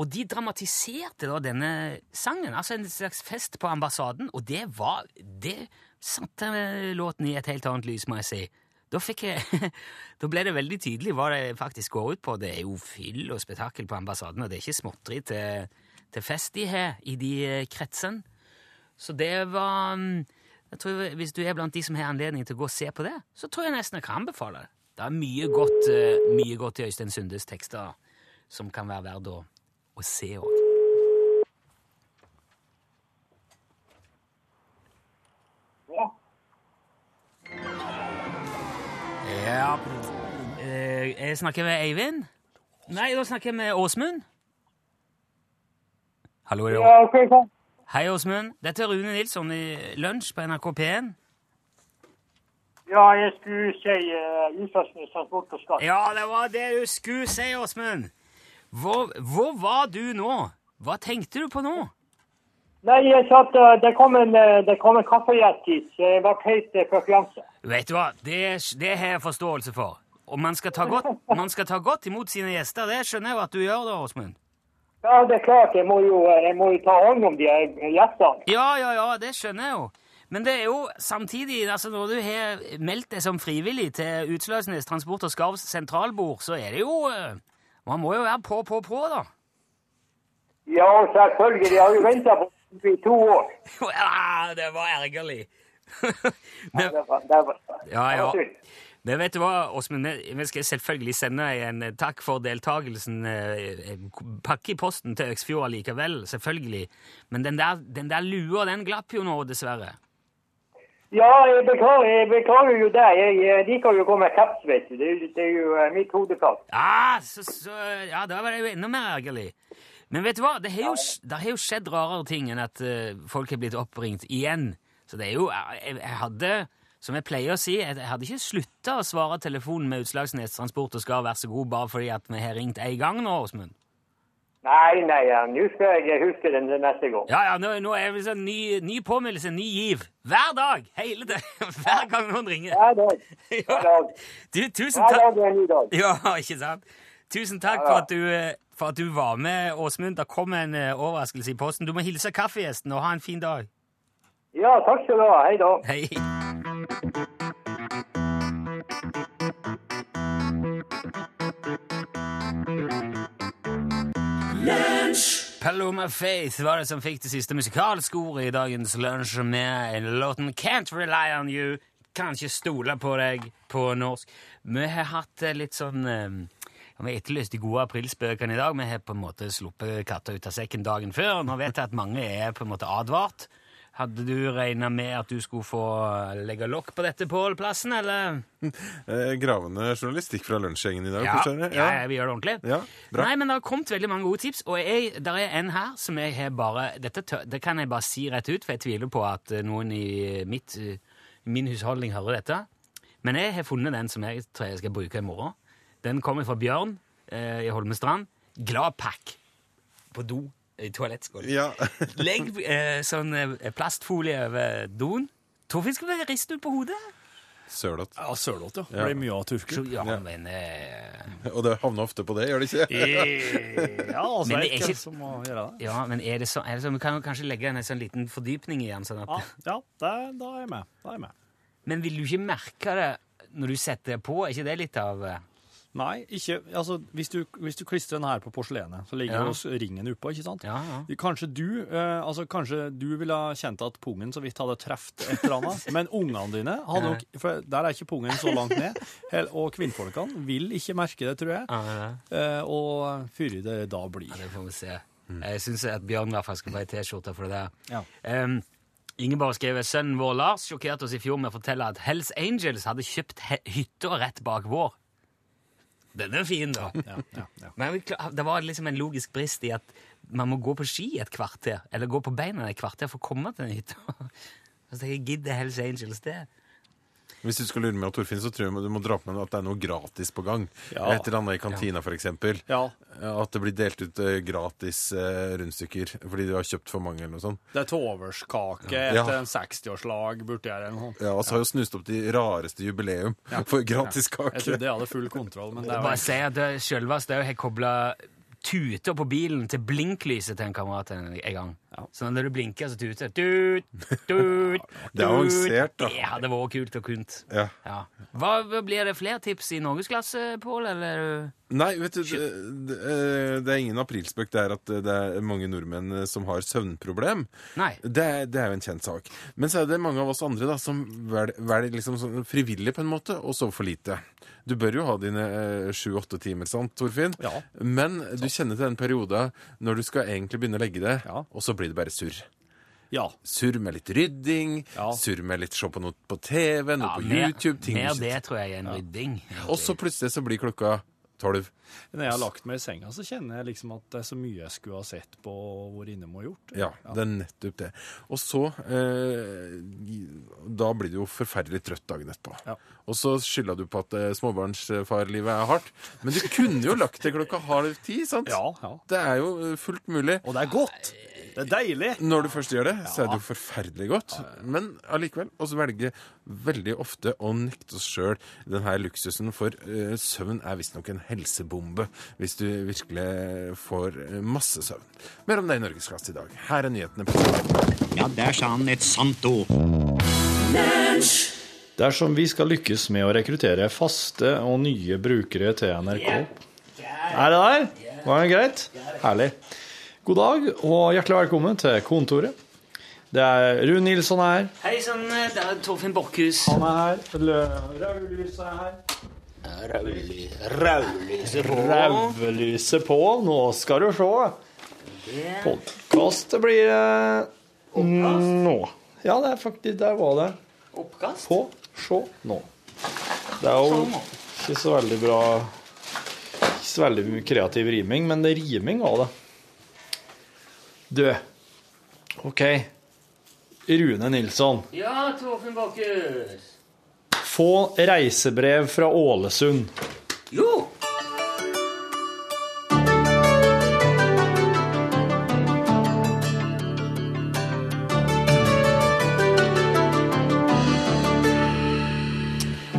Og de dramatiserte da denne sangen, altså en slags fest på ambassaden, og det var Det satte låten i et helt annet lys, må jeg si. Da, jeg, da ble det veldig tydelig hva det faktisk går ut på. Det er jo fyll og spetakkel på ambassaden, og det er ikke småtteri til, til fest de har i de eh, kretsene. Så det var mm, jeg tror Hvis du er blant de som har anledning til å gå og se på det, så tror jeg nesten jeg kan anbefale det. Det er mye godt, eh, mye godt i Øystein Sundes tekster som kan være verdt å, å se òg. Ja. Eh, jeg snakker med Eivind? Nei, da snakker jeg med Åsmund. Hallo. Ja, okay. Hei, Åsmund. Dette er Rune Nilsson i Lunsj på NRK P1. Ja, jeg skulle si uh, Utslagsnes og skatt. Ja, det var det du skulle si, Åsmund. Hvor, hvor var du nå? Hva tenkte du på nå? Nei, jeg satt, uh, det kom en, uh, det kom en kaffegjest hit, så jeg ble helt fjanset. Vet du hva, det, det har jeg forståelse for. Og man skal, ta godt, man skal ta godt imot sine gjester. Det skjønner jeg jo at du gjør, da, Åsmund. Ja, det er klart, jeg må jo, jeg må jo ta hånd om de gjestene. Ja, ja, ja, det skjønner jeg jo. Men det er jo samtidig, altså når du har meldt deg som frivillig til Utslagsnes Transport og Skarvs sentralbord, så er det jo eh, Man må jo være på, på, på, da. Ja, selvfølgelig, jeg har jo ventet på det i to år. Ja, det var ergerlig. Men, Det var, det var, ja, det ja. var Men vet du hva, Åsmund, vi- skal selvfølgelig sende en eh, takk for deltakelsen. eh, Pakke i posten til Øksfjord likevel, selvfølgelig. Men den der, den der lua, den glapp jo nå, dessverre. Ja, jeg beklager, jeg beklager jo det. Jeg, jeg liker jo å gå med kaps, vet du. Det, er jo- det er jo mitt hodeplagg. Ja, så, så, ja, da var det jo enda mer ergerlig. Men vet du hva, det har jo, det har jo skjedd rarere ting enn at eh, folk har blitt oppringt igjen. Så det er jo Jeg, jeg hadde, som jeg pleier å si, jeg, hadde ikke slutta å svare telefonen med Utslagsnes Transport og skal være så god bare fordi at vi har ringt én gang nå, Åsmund. Nei, nei, ja, nå skal jeg huske den neste gang. Ja, ja, nå, nå er det sånn ny, ny påmeldelse, ny giv. Hver dag! Hele det, Hver gang noen ringer. Hver dag. Hver dag. Du, tusen Hver dag er en ny dag. Ja, ikke sant? Tusen takk for at du, for at du var med, Åsmund. Det kom en eh, overraskelse i posten. Du må hilse kaffegjesten og ha en fin dag. Ja, takk skal du ha. Hei da. Hei. Paloma Faith var det som fikk det siste musikalske ordet i dagens lunsj med låten Can't Rely On You. Kan ikke stole på deg på norsk. Vi har hatt eh, litt sånn eh, Vi har etterlyst de gode aprilspøkene i dag. Vi har på en måte sluppet katta ut av sekken dagen før. Nå vet jeg at mange er på en måte advart. Hadde du regna med at du skulle få legge lokk på dette, Pål Plassen, eller? Eh, gravende journalistikk fra lunsjgjengen i dag, Ja, forstår jeg. ja, ja, vi gjør det ordentlig. Ja, bra. Nei, men det har kommet veldig mange gode tips, og jeg, der er en her som jeg har bare dette Det kan jeg bare si rett ut, for jeg tviler på at eh, noen i mitt, eh, min husholdning hører dette. Men jeg har funnet den som jeg tror jeg skal bruke i morgen. Den kommer fra Bjørn eh, i Holmestrand. Glad pakk på do i toalettskålen. Ja. Legg eh, sånn eh, plastfolie over doen. Torfinn skal vi riste ut på hodet. Sørlått. Ja, sørlått, ja. Det blir mye av turker. Ja, men eh, Og det havner ofte på det, gjør det ikke? Ja, altså, Men det er ikke som må gjøre det. Ja, men er det så, er det så Vi kan kanskje legge en sånn liten fordypning i den. Sånn at, Ja, ja det, da er jeg med. Da er jeg med. Men vil du ikke merke det når du setter det på? Er ikke det litt av eh, Nei, ikke Altså, hvis du, hvis du klistrer den her på porselenet, så ligger jo ringen oppå, ikke sant? Ja, ja. Kanskje du eh, altså kanskje du ville ha kjent at pungen så vidt hadde truffet et eller annet, men ungene dine hadde nok For der er ikke pungen så langt ned, og kvinnfolkene vil ikke merke det, tror jeg. Ja, ja. Eh, og før det da blir. Ja, Det får vi se. Jeg syns at Bjørn i hvert fall skal få ei T-skjorte for det der. Ja. Um, Ingeborg skrev sønnen vår Lars sjokkerte oss i fjor med å fortelle at Hells Angels hadde kjøpt hytta rett bak vår. Den er fin, da. Ja, ja, ja. Men det var liksom en logisk brist i at man må gå på ski et kvarter, eller gå på beina et kvarter for å komme til den hytta. Så jeg gidder Hells Angels det. Hvis du skal lure med Torfinn, så tror jeg du må dra på med at det er noe gratis på gang. Ja. Et eller annet i kantina, for eksempel. ja. At det blir delt ut eh, gratis eh, rundstykker fordi du har kjøpt for mange eller noe sånt. Det er toverskake Ja. etter en 60-årslag borti her eller noe sånt. Ja, og så har jo snust opp de rareste jubileum for gratis Jeg trodde jeg hadde full kontroll, men det er Bare jo si at det selv òg har kobla tuter på bilen til blinklyset til en kamerat en, en gang. Ja. Så når du blinker, så tuter det. Tut, tut, Det er avansert, da. Det hadde vært kult og kunt. Ja. Ja. Hva Blir det flere tips i norgesklasse, Pål, eller? Nei, vet du, det, det, eh, er ingen aprilspøk. Det er at det er mange nordmenn eh, som har søvnproblem. Nei. Det, det er jo en kjent sak. Men så er det mange av oss andre da, som velger liksom sånn frivillig på en måte å sove for lite. Du bør jo ha dine sju-åtte timer, sant, Torfinn? Ja. Men du kjenner til den perioden når du skal egentlig begynne å legge deg, Ja. og så blir det bare surr. Ja. Surr med litt rydding, Ja. surr med litt se på noe på TV, noe Ja, på YouTube. ting mer du det tror jeg er en rydding. Og så plutselig så blir klokka tolv. Når jeg har lagt meg i senga, så kjenner jeg liksom at det er så mye jeg skulle ha sett på og vært innom og gjort. Ja, det er nettopp det. Og så eh, Da blir du jo forferdelig trøtt dagen etterpå. Ja. Og så skylder du på at eh, småbarnsfarlivet er hardt. Men du kunne jo lagt det klokka halv ti, sant? Ja, ja. Det er jo eh, fullt mulig. Og det er godt! Det er deilig! Når du først gjør det, så er det jo forferdelig godt. Men allikevel. også velge velger veldig ofte å nekte oss sjøl denne luksusen, for eh, søvn er visstnok en helsebombe hvis du virkelig får eh, masse søvn. Mer om det i Norgesklasse i dag. Her er nyhetene. på Ja, der sa han et sant ord. Dersom vi skal lykkes med å rekruttere faste og nye brukere til NRK Er det der? Var det greit? Herlig. God dag og hjertelig velkommen til kontoret. Det er Rune Nilsson her. Hei sann, det er Torfinn Borchhus. Han er her. Raullyset er her. Raullyset på. Rævelyset på. Nå skal du se. Podkast blir det nå. Ja, det er faktisk Der var det. Oppkast. På. Se nå. Det er jo ikke så veldig bra Ikke så veldig kreativ riming, men det riming var det. Du. OK. Rune Nilsson. Ja, Torfinn Borchhus. Få reisebrev fra Ålesund. Jo.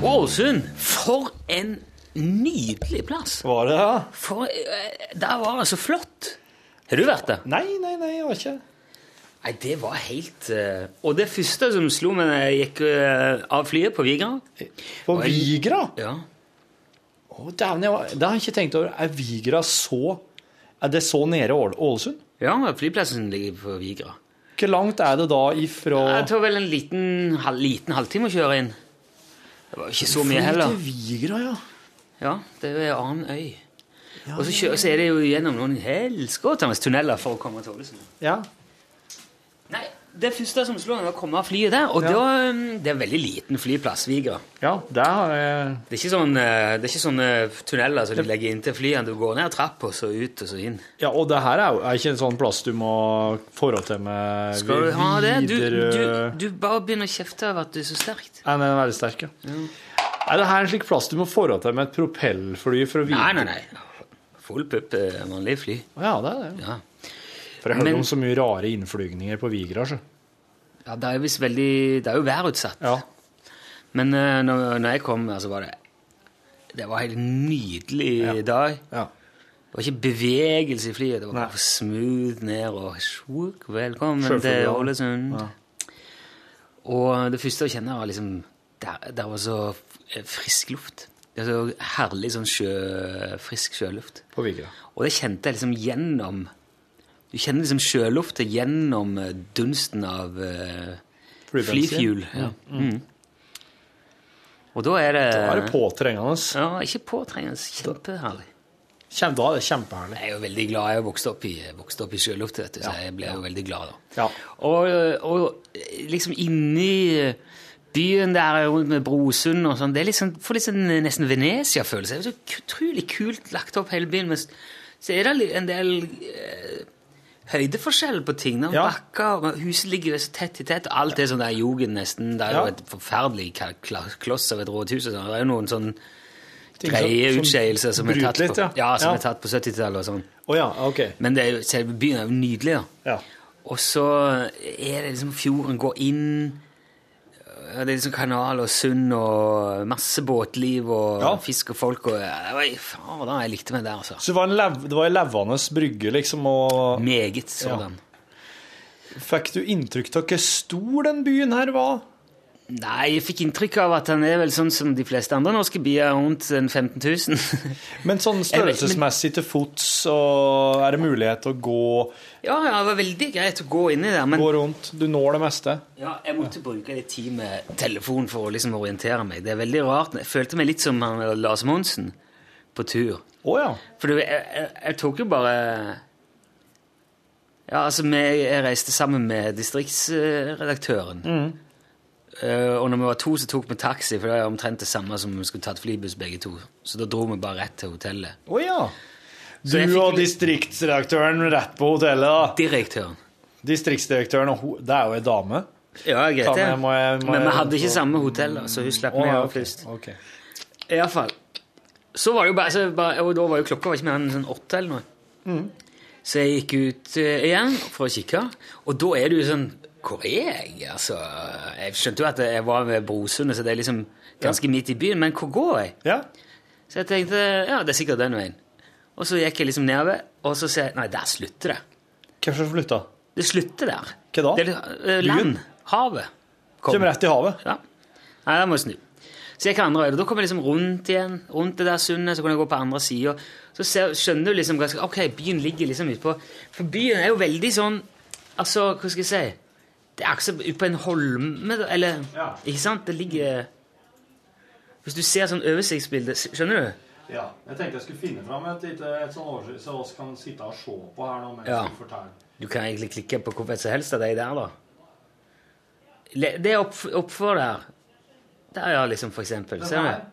Ålesund, for en nydelig plass. Var det det? For, eh, der var det så flott. Har du vært det? Nei, nei, nei, jeg har ikke Nei, det var helt uh, Og det første som slo meg da jeg gikk uh, av flyet på Vigra På Oi. Vigra? Ja. Å, dæven, det har jeg ikke tenkt over. Er Vigra så Er det så nede Ålesund? ja, flyplassen ligger på Vigra. Hvor langt er det da ifra Det tror vel en liten, halv, liten halvtime å kjøre inn. Det var ikke så mye Fly heller. til Vigra, ja. Ja, det er en annen øy. Og så, kjører, så er det jo gjennom noen helskotende tunneler for å komme til Ålesund. ja. Nei, det første som slo meg, var å komme av flyet der. Og Ja. da, um, det er en veldig liten flyplass, Vigra. Ja, der jeg Det er ikke, sånn, eh, det er ikke sånne tunneler som de legger inntil flyene. Du går ned trappa, så ut, og så inn. Ja, og det her er jo er ikke en sånn plass du må forholde til med Skal du ha det? Du, du, du bare begynner å kjefte over at du er så sterkt. Nei, den er veldig sterk, ja. Er det her en slik plass du må forholde til med et propellfly for å vite Nei, nei, nei. Full pupp, er vanlig fly. Å Ja, det er det. Ja. For jeg hører Men- om så mye rare innflygninger på Vigra, så. ja, det er visst veldig Det er jo værutsatt. Ja. Men uh, når, når jeg kom altså var det Det var en helt nydelig dag. ja. Det var ikke bevegelse i flyet. Det var Nei. bare smooth ned og sjuk, velkommen til. Ålesund. Ja. Og det første jeg kjenner, var liksom Der, der var så frisk luft. Det er så herlig sånn sjø, frisk sjøluft. På Vigra. Og det kjente jeg liksom gjennom Du kjenner liksom sjølufta gjennom eh, dunsten av uh, flyfuel. Ja. Mm. Og da er det Da er det påtrengende. Ja, ikke påtrengende. Kjempeherlig. Kjem, da er det kjempeherlig. Jeg er jo veldig glad. Jeg har vokst opp i, opp i sjøluft, vet du, så jeg ble jo veldig glad da. Ja. Og, og liksom inni byen der rundt med Brosund og sånn, det er liksom, får litt sånn nesten Venezia-følelse. Det er så utrolig kult lagt opp hele byen, men så er det en del eh, høydeforskjell på ting. Ja. bakker, huset ligger så tett i tett, alt er sånn der jugend nesten. Det er jo Ja. et forferdelig kloss av et rådhus, sånn. det er jo noen sånn som- greie som utskeielser som er tatt litt, på, ja. ja, som er tatt på 70-tallet og sånn. Oh, ja, OK. Men det er jo, selve byen er jo nydelig, da. Ja. Og så er det liksom fjorden går inn Det er liksom kanal og sund og masse båtliv og Ja. fisk og folk og Oi, Faen, da jeg likte meg der, altså. Så det var en, lev, det var en levende brygge, liksom, og Meget sådan. Fikk du inntrykk av hvor stor den byen her var? Nei, jeg fikk inntrykk av at han er vel sånn som de fleste andre norske bier, rundt en 15 000. Men sånn størrelsesmessig til fots, og er det mulighet til å gå, ja, ja, det var veldig greit å gå inni der, men gå rundt? Du når det meste? ja, jeg måtte bruke litt tid med telefon for å liksom orientere meg. Det er veldig rart. Jeg følte meg litt som han Lars Monsen på tur. Oh, ja. For jeg, jeg, jeg tok jo bare Ja, altså, jeg reiste sammen med distriktsredaktøren. Eh, og når vi var to, så tok vi taxi, for det er omtrent det samme som om vi skulle tatt flybuss begge to. Så da dro vi bare rett til hotellet. Å ja. Du fikk og distriktsredaktøren rett på hotellet, da. Direktøren. Distriktsdirektøren, og ho- det er jo ei dame. Ja, greit Ta det. Men vi hadde ikke samme hotell, så hun slapp Å, med ja, over ok, først. ok. Iallfall. Så var det jo bare, så bare Og da var jo klokka var ikke mer enn sånn åtte eller noe. Så jeg gikk ut eh, igjen for å kikke, og da er det jo sånn Hvor er jeg? Altså, jeg skjønte jo at jeg var ved Brosundet, så det er liksom ganske midt i byen, men hvor går jeg? Ja. Så jeg tenkte ja, det er sikkert den veien. Og så gikk jeg liksom nedover, og så ser jeg Nei, der slutter det. Hvem som flytta? Det slutter der. Hva da? Det er eh, land. Havet. Kom. Kommer rett i havet. Ja. Nei, da må jeg snu. Så jeg gikk andre øyne. Da kom jeg liksom rundt igjen, rundt det der sundet, så kunne jeg gå på andre sida. Så ser, skjønner du liksom ganske Ok, byen ligger liksom utpå For byen er jo veldig sånn Altså, hva skal jeg si Det er ikke ute på en holme, eller Ja. Ikke sant? Det ligger Hvis du ser sånn oversiktsbilde Skjønner du? Ja. Jeg tenkte jeg skulle finne fram et lite et sånn oversikt, så vi kan sitte og se på her nå mens Ja. du forteller. Du kan egentlig klikke på hvor som helst av de der, da. Det er opp, oppfor der. Der, ja, liksom, for eksempel. Den Ser du?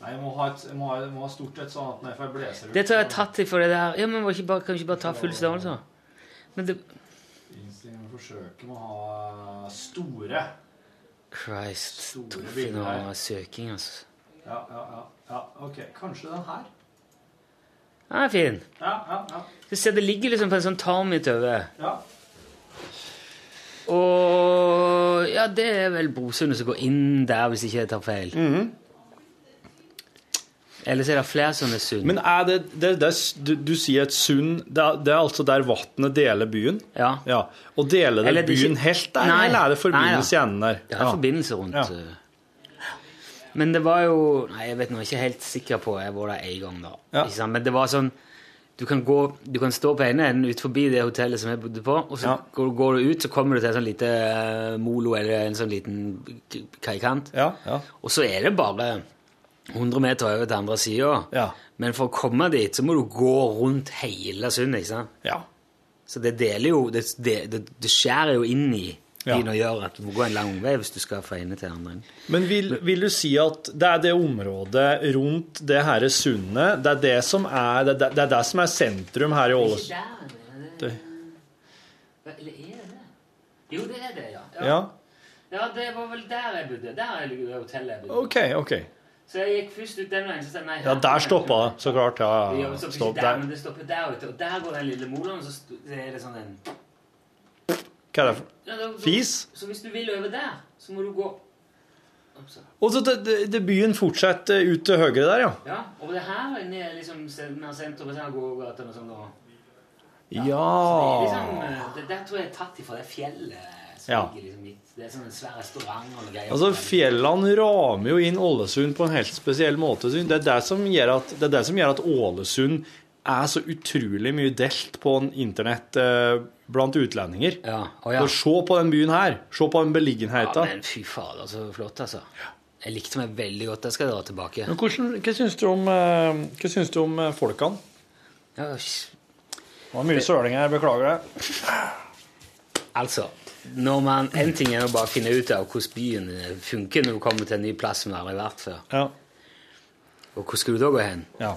Nei, jeg må ha, et, jeg må ha, jeg må ha stort et sånn at når jeg får ut Det tar jeg tatt i for det der. Ja, men Kan vi ikke bare ta full størrelse? Men det Innstillingen forsøker forsøke med å ha store. Christ. Store Torfinn bilder her. og søking, altså. Ja, ja, ja. ja. Ok, kanskje den her. Den er fin. Ja, ja, ja. Du ser det ligger liksom på en sånn tarm utover. ja. Og ja, det er vel bosundet som går inn der, hvis ikke jeg tar feil. Ellers er det flere sånne sund. Men er det, det, det du, du sier et sund det, det er altså der vannet deler byen? ja. Ja. Og deler det byen ikke- helt der, Nei. eller er det forbindelse i enden der? Det er forbindelse rundt. Ja. eh. Men det var jo Nei, jeg vet nå, ikke helt sikker på Jeg var der en gang, da. Ja. Men det var sånn du kan, gå, du kan stå på ene enden ut forbi det hotellet som jeg bodde på, og så Ja. går, går du ut, så kommer du til en sånn lite eh, molo eller en sånn liten kaikant. Ja, ja. Og så er det bare 100 meter over til andre sida. Ja. Men for å komme dit, så må du gå rundt hele sundet. ikke sant? ja. Så det deler jo Det, det, det, skjærer jo inn i Ja. og gjør at du må gå en lang vei hvis du skal fra ene til andre. Men vil, vil du si at det er det området rundt det her sundet, det er det som er det, det er det som er sentrum her i Ålesund? Det- Eller er det det? Jo, det er det, ja. Ja. Ja, det var vel der jeg bodde. Der er hotellet jeg bodde. OK, OK. Så jeg gikk først ut den veien, så sa jeg nei Ja, der stoppa det, så klart. Ja, Ja, ja. det Stopp der, der. men det stopper der ute. Og der går den lille moloen, så er det sånn en Hva er det for ja, da, da, Fis? Så hvis du vil over der, så må du gå. Og så det, byen fortsetter ut til høyre der, ja. Ja, og det her inne er liksom se- mer sentrum, og sånn. og- Ja. Så Det, er liksom, eh, det der tror jeg er tatt ifra det fjellet Ja. liksom. Det er sånn en svær restaurant og greier. Altså, Fjellene ramer jo inn Ålesund på en helt spesiell måte. Det er det som gjør at, det er det som gjør at Ålesund er så utrolig mye delt på en internett eh, blant utlendinger. Ja, Oh, ja. Se på den byen her. Se på den ja, beliggenheten. men fy fader, så flott, altså. Jeg likte meg veldig godt. Jeg skal dra tilbake. Men hvordan, hva syns du om, eh, hva syns du om eh, folkene? Ja, Det var mye søling her, beklager det. altså, når man, en ting er å bare finne ut av hvordan byen eh, funker når du kommer til en ny plass som du aldri har vært før. Ja. Og hvor skulle du da gå hen? ja.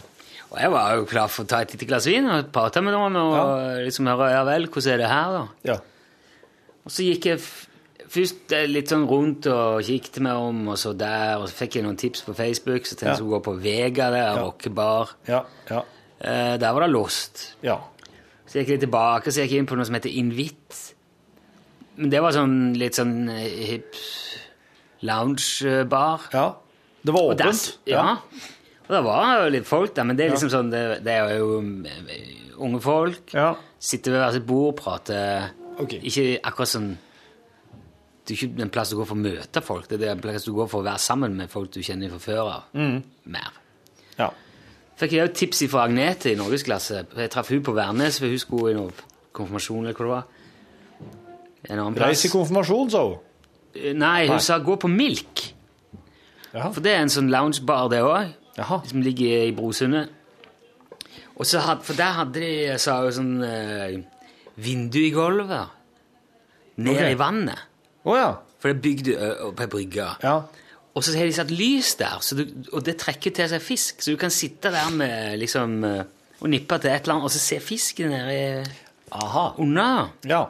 Og jeg var jo klar for å ta et lite glass vin og prate med noen og liksom høre ja vel, hvordan er det her, da? ja. Og så gikk jeg først eh, litt sånn rundt og kikket meg om, og så der, og så fikk jeg noen tips på Facebook, så tenkte jeg Ja. å gå på Vega der, Ja. rockebar. Ja. Ja. Eh, der var det låst. ja. Så gikk jeg litt tilbake, så gikk jeg inn på noe som heter Invit. Men det var sånn litt sånn hip lounge-bar. ja. Det var Og åpent. ja. Og det var jo litt folk der, men det er liksom sånn, det, det er jo eh, unge folk. Ja. Sitter ved hvert sitt bord, prater okay. Ikke akkurat sånn Det er ikke en plass du går for å møte folk, det er en plass du går for å være sammen med folk du kjenner fra før av. Mm. Mer. ja. Fikk jeg tips fra Agnete i norgesklasse. Jeg traff hun på Værnes, for hun skulle i noe konfirmasjon eller hva det var. En annen plass. Reis i konfirmasjon, sa hun. Nei, hun sa gå på Milk. Ja. For det er en sånn loungebar, det òg. Som ligger i Brosundet. Og så had, for der hadde de sa jo sånn eh, vindu i gulvet. Ned okay. i vannet. Oh, ja. For det er bygd på ei brygge. Ja. Og så har de satt lys der, så du, og det trekker til seg fisk. Så du kan sitte der med liksom og nippe til et eller annet, og så se fisken nede Aha. under. Ja.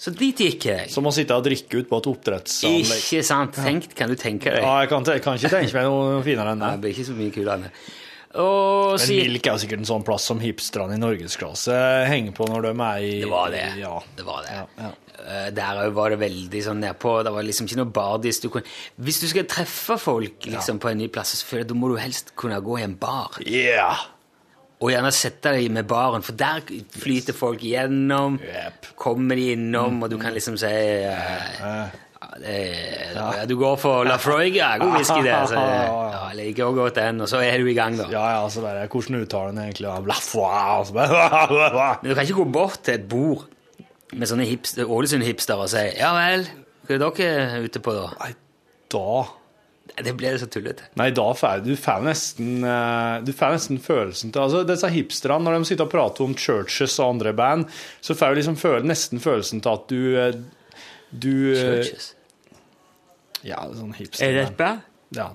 Så dit gikk jeg. Som å sitte og drikke ut på et oppdrettsanlegg. Ikke sant? Tenk, kan du tenke deg? Ja, jeg kan, jeg kan ikke tenke meg noe finere enn det. det blir ikke så mye kulere. Og Men Milk er jo sikkert en sånn plass som hipsterne i norgesklasse henger på når de er i Det var det. Ja. Det var det. Ja, ja. Eh, Der òg var det veldig sånn nedpå. Det var liksom ikke noe bardis. Du kunne, hvis du skal treffe folk liksom, på en ny plass, så føler jeg, da må du helst kunne gå i en bar. Yeah. Og gjerne sette deg med baren, for der flyter folk gjennom. Yep. Kommer de innom, og du kan liksom si uh, ja, det, ja, Du går for La ja, god whisky, det. Så, ja, jeg liker også godt den, og så er du i gang, da. Ja, ja, så bare Hvordan uttaler den egentlig? Men du kan ikke gå bort til et bord med sånne hipster, Ålesund-hipstere og si 'Ja vel, hva er dere ute på, da?' Nei, da Det blir så tullete. Nei, da får du får nesten eh, Du får nesten følelsen til altså Disse hipsterne, når de sitter og prater om churches og andre band, så får du liksom føle, nesten følelsen til at du eh, Du eh, Churches. Ja, sånn hipster. Er det et band? Ja.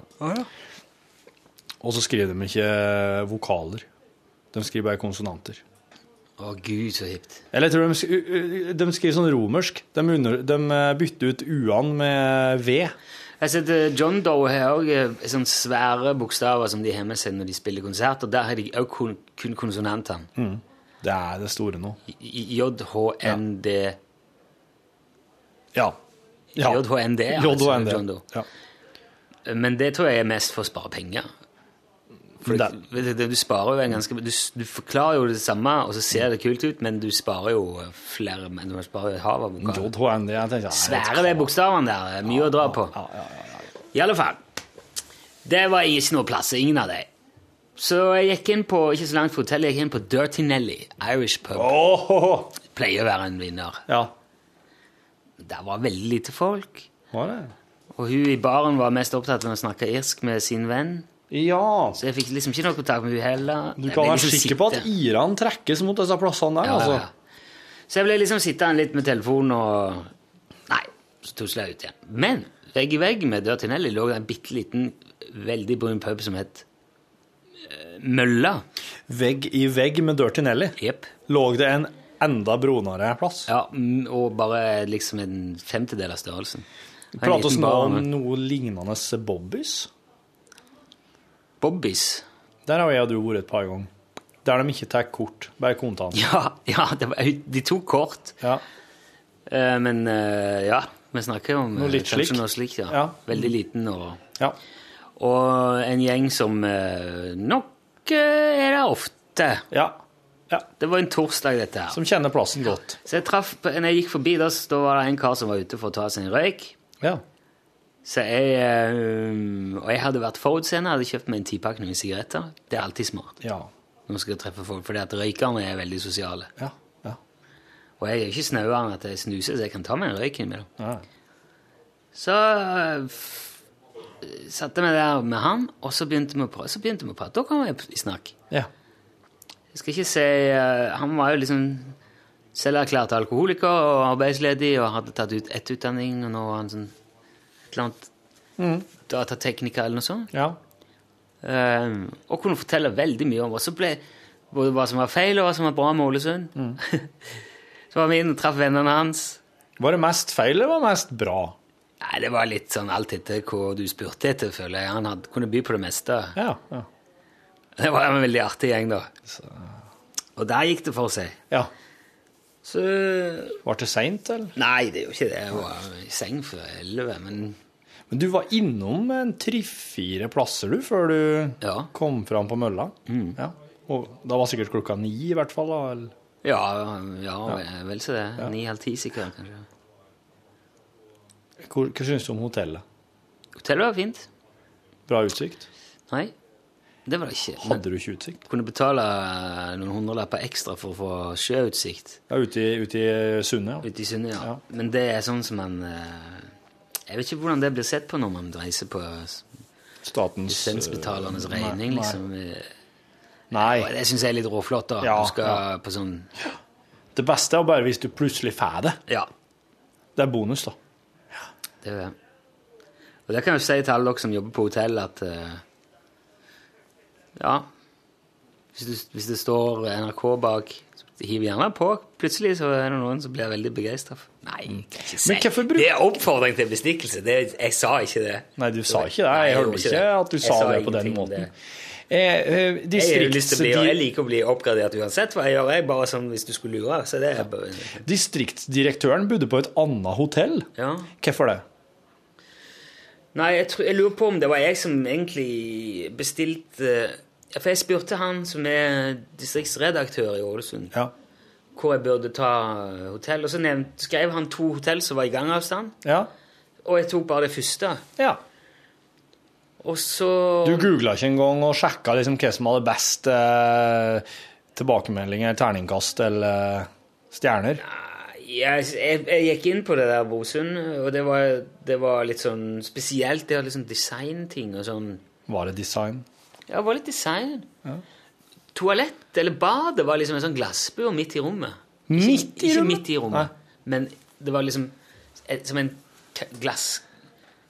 Og så skriver de ikke vokaler. De skriver bare konsonanter. Å, gud, så hipt. Eller jeg tror de, de skriver sånn romersk. De, under, de bytter ut u-en med v. Jeg eh, John Doe har òg sånne svære bokstaver som de har med seg når de spiller konsert, og der har de òg kun, kun konsonantene. Det er det store nå. JHND Ja. ja. JHND, altså, JHND. John Doe. Ja. Men det tror jeg er mest for å spare penger. Det, du sparer jo en ganske du, du forklarer jo det samme, og så ser det kult ut, men du sparer jo flere men Du sparer jo et hav av ja, Svære de bokstavene der. Mye ja, å dra på. Ja, ja, ja, ja. I alle fall. Det var ikke noe plass, ingen av dem. Så jeg gikk inn på, ikke så langt fra hotellet, jeg gikk inn på Dirty Nelly, Irish pub. Oh. Pleier å være en vinner. ja. Der var veldig lite folk. Var det? Og hun i baren var mest opptatt av å snakke irsk med sin venn. Ja. Så jeg fikk liksom ikke noe kontakt med henne heller. Du kan være liksom sikker på at Iran trekkes mot disse plassene der, Ja, altså. ja. Så jeg ble liksom sittende litt med telefonen og Nei, så tusla jeg ut igjen. Men vegg i vegg med Dirty Nelly lå det en bitte liten, veldig brun pub som het eh, Mølla. Vegg i vegg med Dirty Nelly. yep. Lå det en enda brunere plass? Ja, og bare liksom en femtedel av størrelsen. Prates nå om noe lignende Bobbys. Bobbys. Der har jeg og du vært et par ganger. Der de ikke tar kort, bare kontant. Ja, ja det var, de tok kort. Ja. Uh, men uh, ja, vi snakker om Noe eh, litt slikt. slik. Ja. Ja. Veldig liten og ja. Og en gjeng som uh, nok eh, er der ofte. ja. ja. Det var en torsdag, dette her. Som kjenner plassen godt. Så jeg traff, når jeg gikk forbi, da, da var det en kar som var ute for å ta seg en røyk. Ja. Så jeg, eh, og jeg hadde vært forutseende, hadde kjøpt meg en tipakning med sigaretter. Det er alltid smart Ja. når man skal treffe folk, fordi at røykerne er veldig sosiale. Ja. Ja. Og jeg er ikke snauere enn at jeg snuser, så jeg kan ta meg en røyk innimellom. ja. Så øh, satte meg der med han, og så begynte vi å prate. Så begynte vi å prate. Da kom jeg i snakk. ja. Jeg skal ikke si øh, Han var jo liksom selverklært alkoholiker og arbeidsledig og hadde tatt ut etterutdanning, og nå var han sånn eller annet datatekniker eller noe sånt. ja. Um, og kunne fortelle veldig mye om hva som, ble både hva som var feil, og hva som var bra med Ålesund. så var vi inn og traff vennene hans. Var det mest feil, eller var det mest bra? Nei, Det var litt sånn alt etter hva du spurte etter, føler jeg. Han hadde, kunne by på det meste. Ja. ja. Det var en veldig artig gjeng, da. Og der gikk det for seg. ja. Så Var det seint, eller? Nei, det er jo ikke det. Jeg var i seng før elleve, men Men du var innom en tre-fire plasser, du, før du Ja. kom fram på mølla? Ja. Og da var sikkert klokka ni, i hvert fall? da, eller? Ja, ja, vel så det. Ni-halv ti sikkert, kanskje. Hvor, hva syns du om hotellet? Hotellet var fint. Bra utsikt? Nei, det var det ikke. Men Hadde du ikke utsikt? kunne betale noen hundrelapper ekstra for å få sjøutsikt Ja, ute i, ut i sundet, ja. ute i Sunne, ja. Ja. Men det er sånn som man eh, Jeg vet ikke hvordan det blir sett på når man reiser på Statens lisensbetalernes øh, regning, nei, liksom. eh, Nei. Det syns jeg er litt råflott, da. Ja, du skal på sånn Det beste er bare hvis du plutselig får det. Ja, Det er bonus, da. det er det. Og det kan jeg jo si til alle dere som jobber på hotell, at uh, Ja. Hvis, du, hvis det står NRK bak, så hiv gjerne på. Plutselig så er det noen som blir veldig begeistra. Nei, ikke si bruk- Det er oppfordring til bestikkelse. Det, jeg sa ikke det. Nei, du sa ikke det. Nei, Jeg hørte ikke ikke at du Jeg sa det på den måten. det. Eh, distrikts... Jeg, bli, jeg liker å bli oppgradert uansett hva jeg gjør. Jeg bare sånn hvis du skulle lure. Så det er bare Distriktsdirektøren bodde på et annet hotell. Ja. Hvorfor det? Nei, jeg, tror, jeg lurer på om det var jeg som egentlig bestilte ja, For jeg spurte han som er distriktsredaktør i Ålesund, Ja. hvor jeg burde ta hotell. Og så nevnt, skrev han to hotell som var i gangavstand, Ja. og jeg tok bare det første. ja. Og så Du googla ikke engang og sjekka liksom hva som hadde best eh, tilbakemeldinger, terningkast eller stjerner? jeg, jeg, jeg gikk inn på det der Bosund, og det var, det var litt sånn spesielt. Det var liksom designting og sånn. Var det design? Ja, det var litt design. Toalett, eller badet, var liksom en sånn glassbur midt i rommet. Ikke, Midt i ikke rommet? midt i rommet, men det var liksom som en glass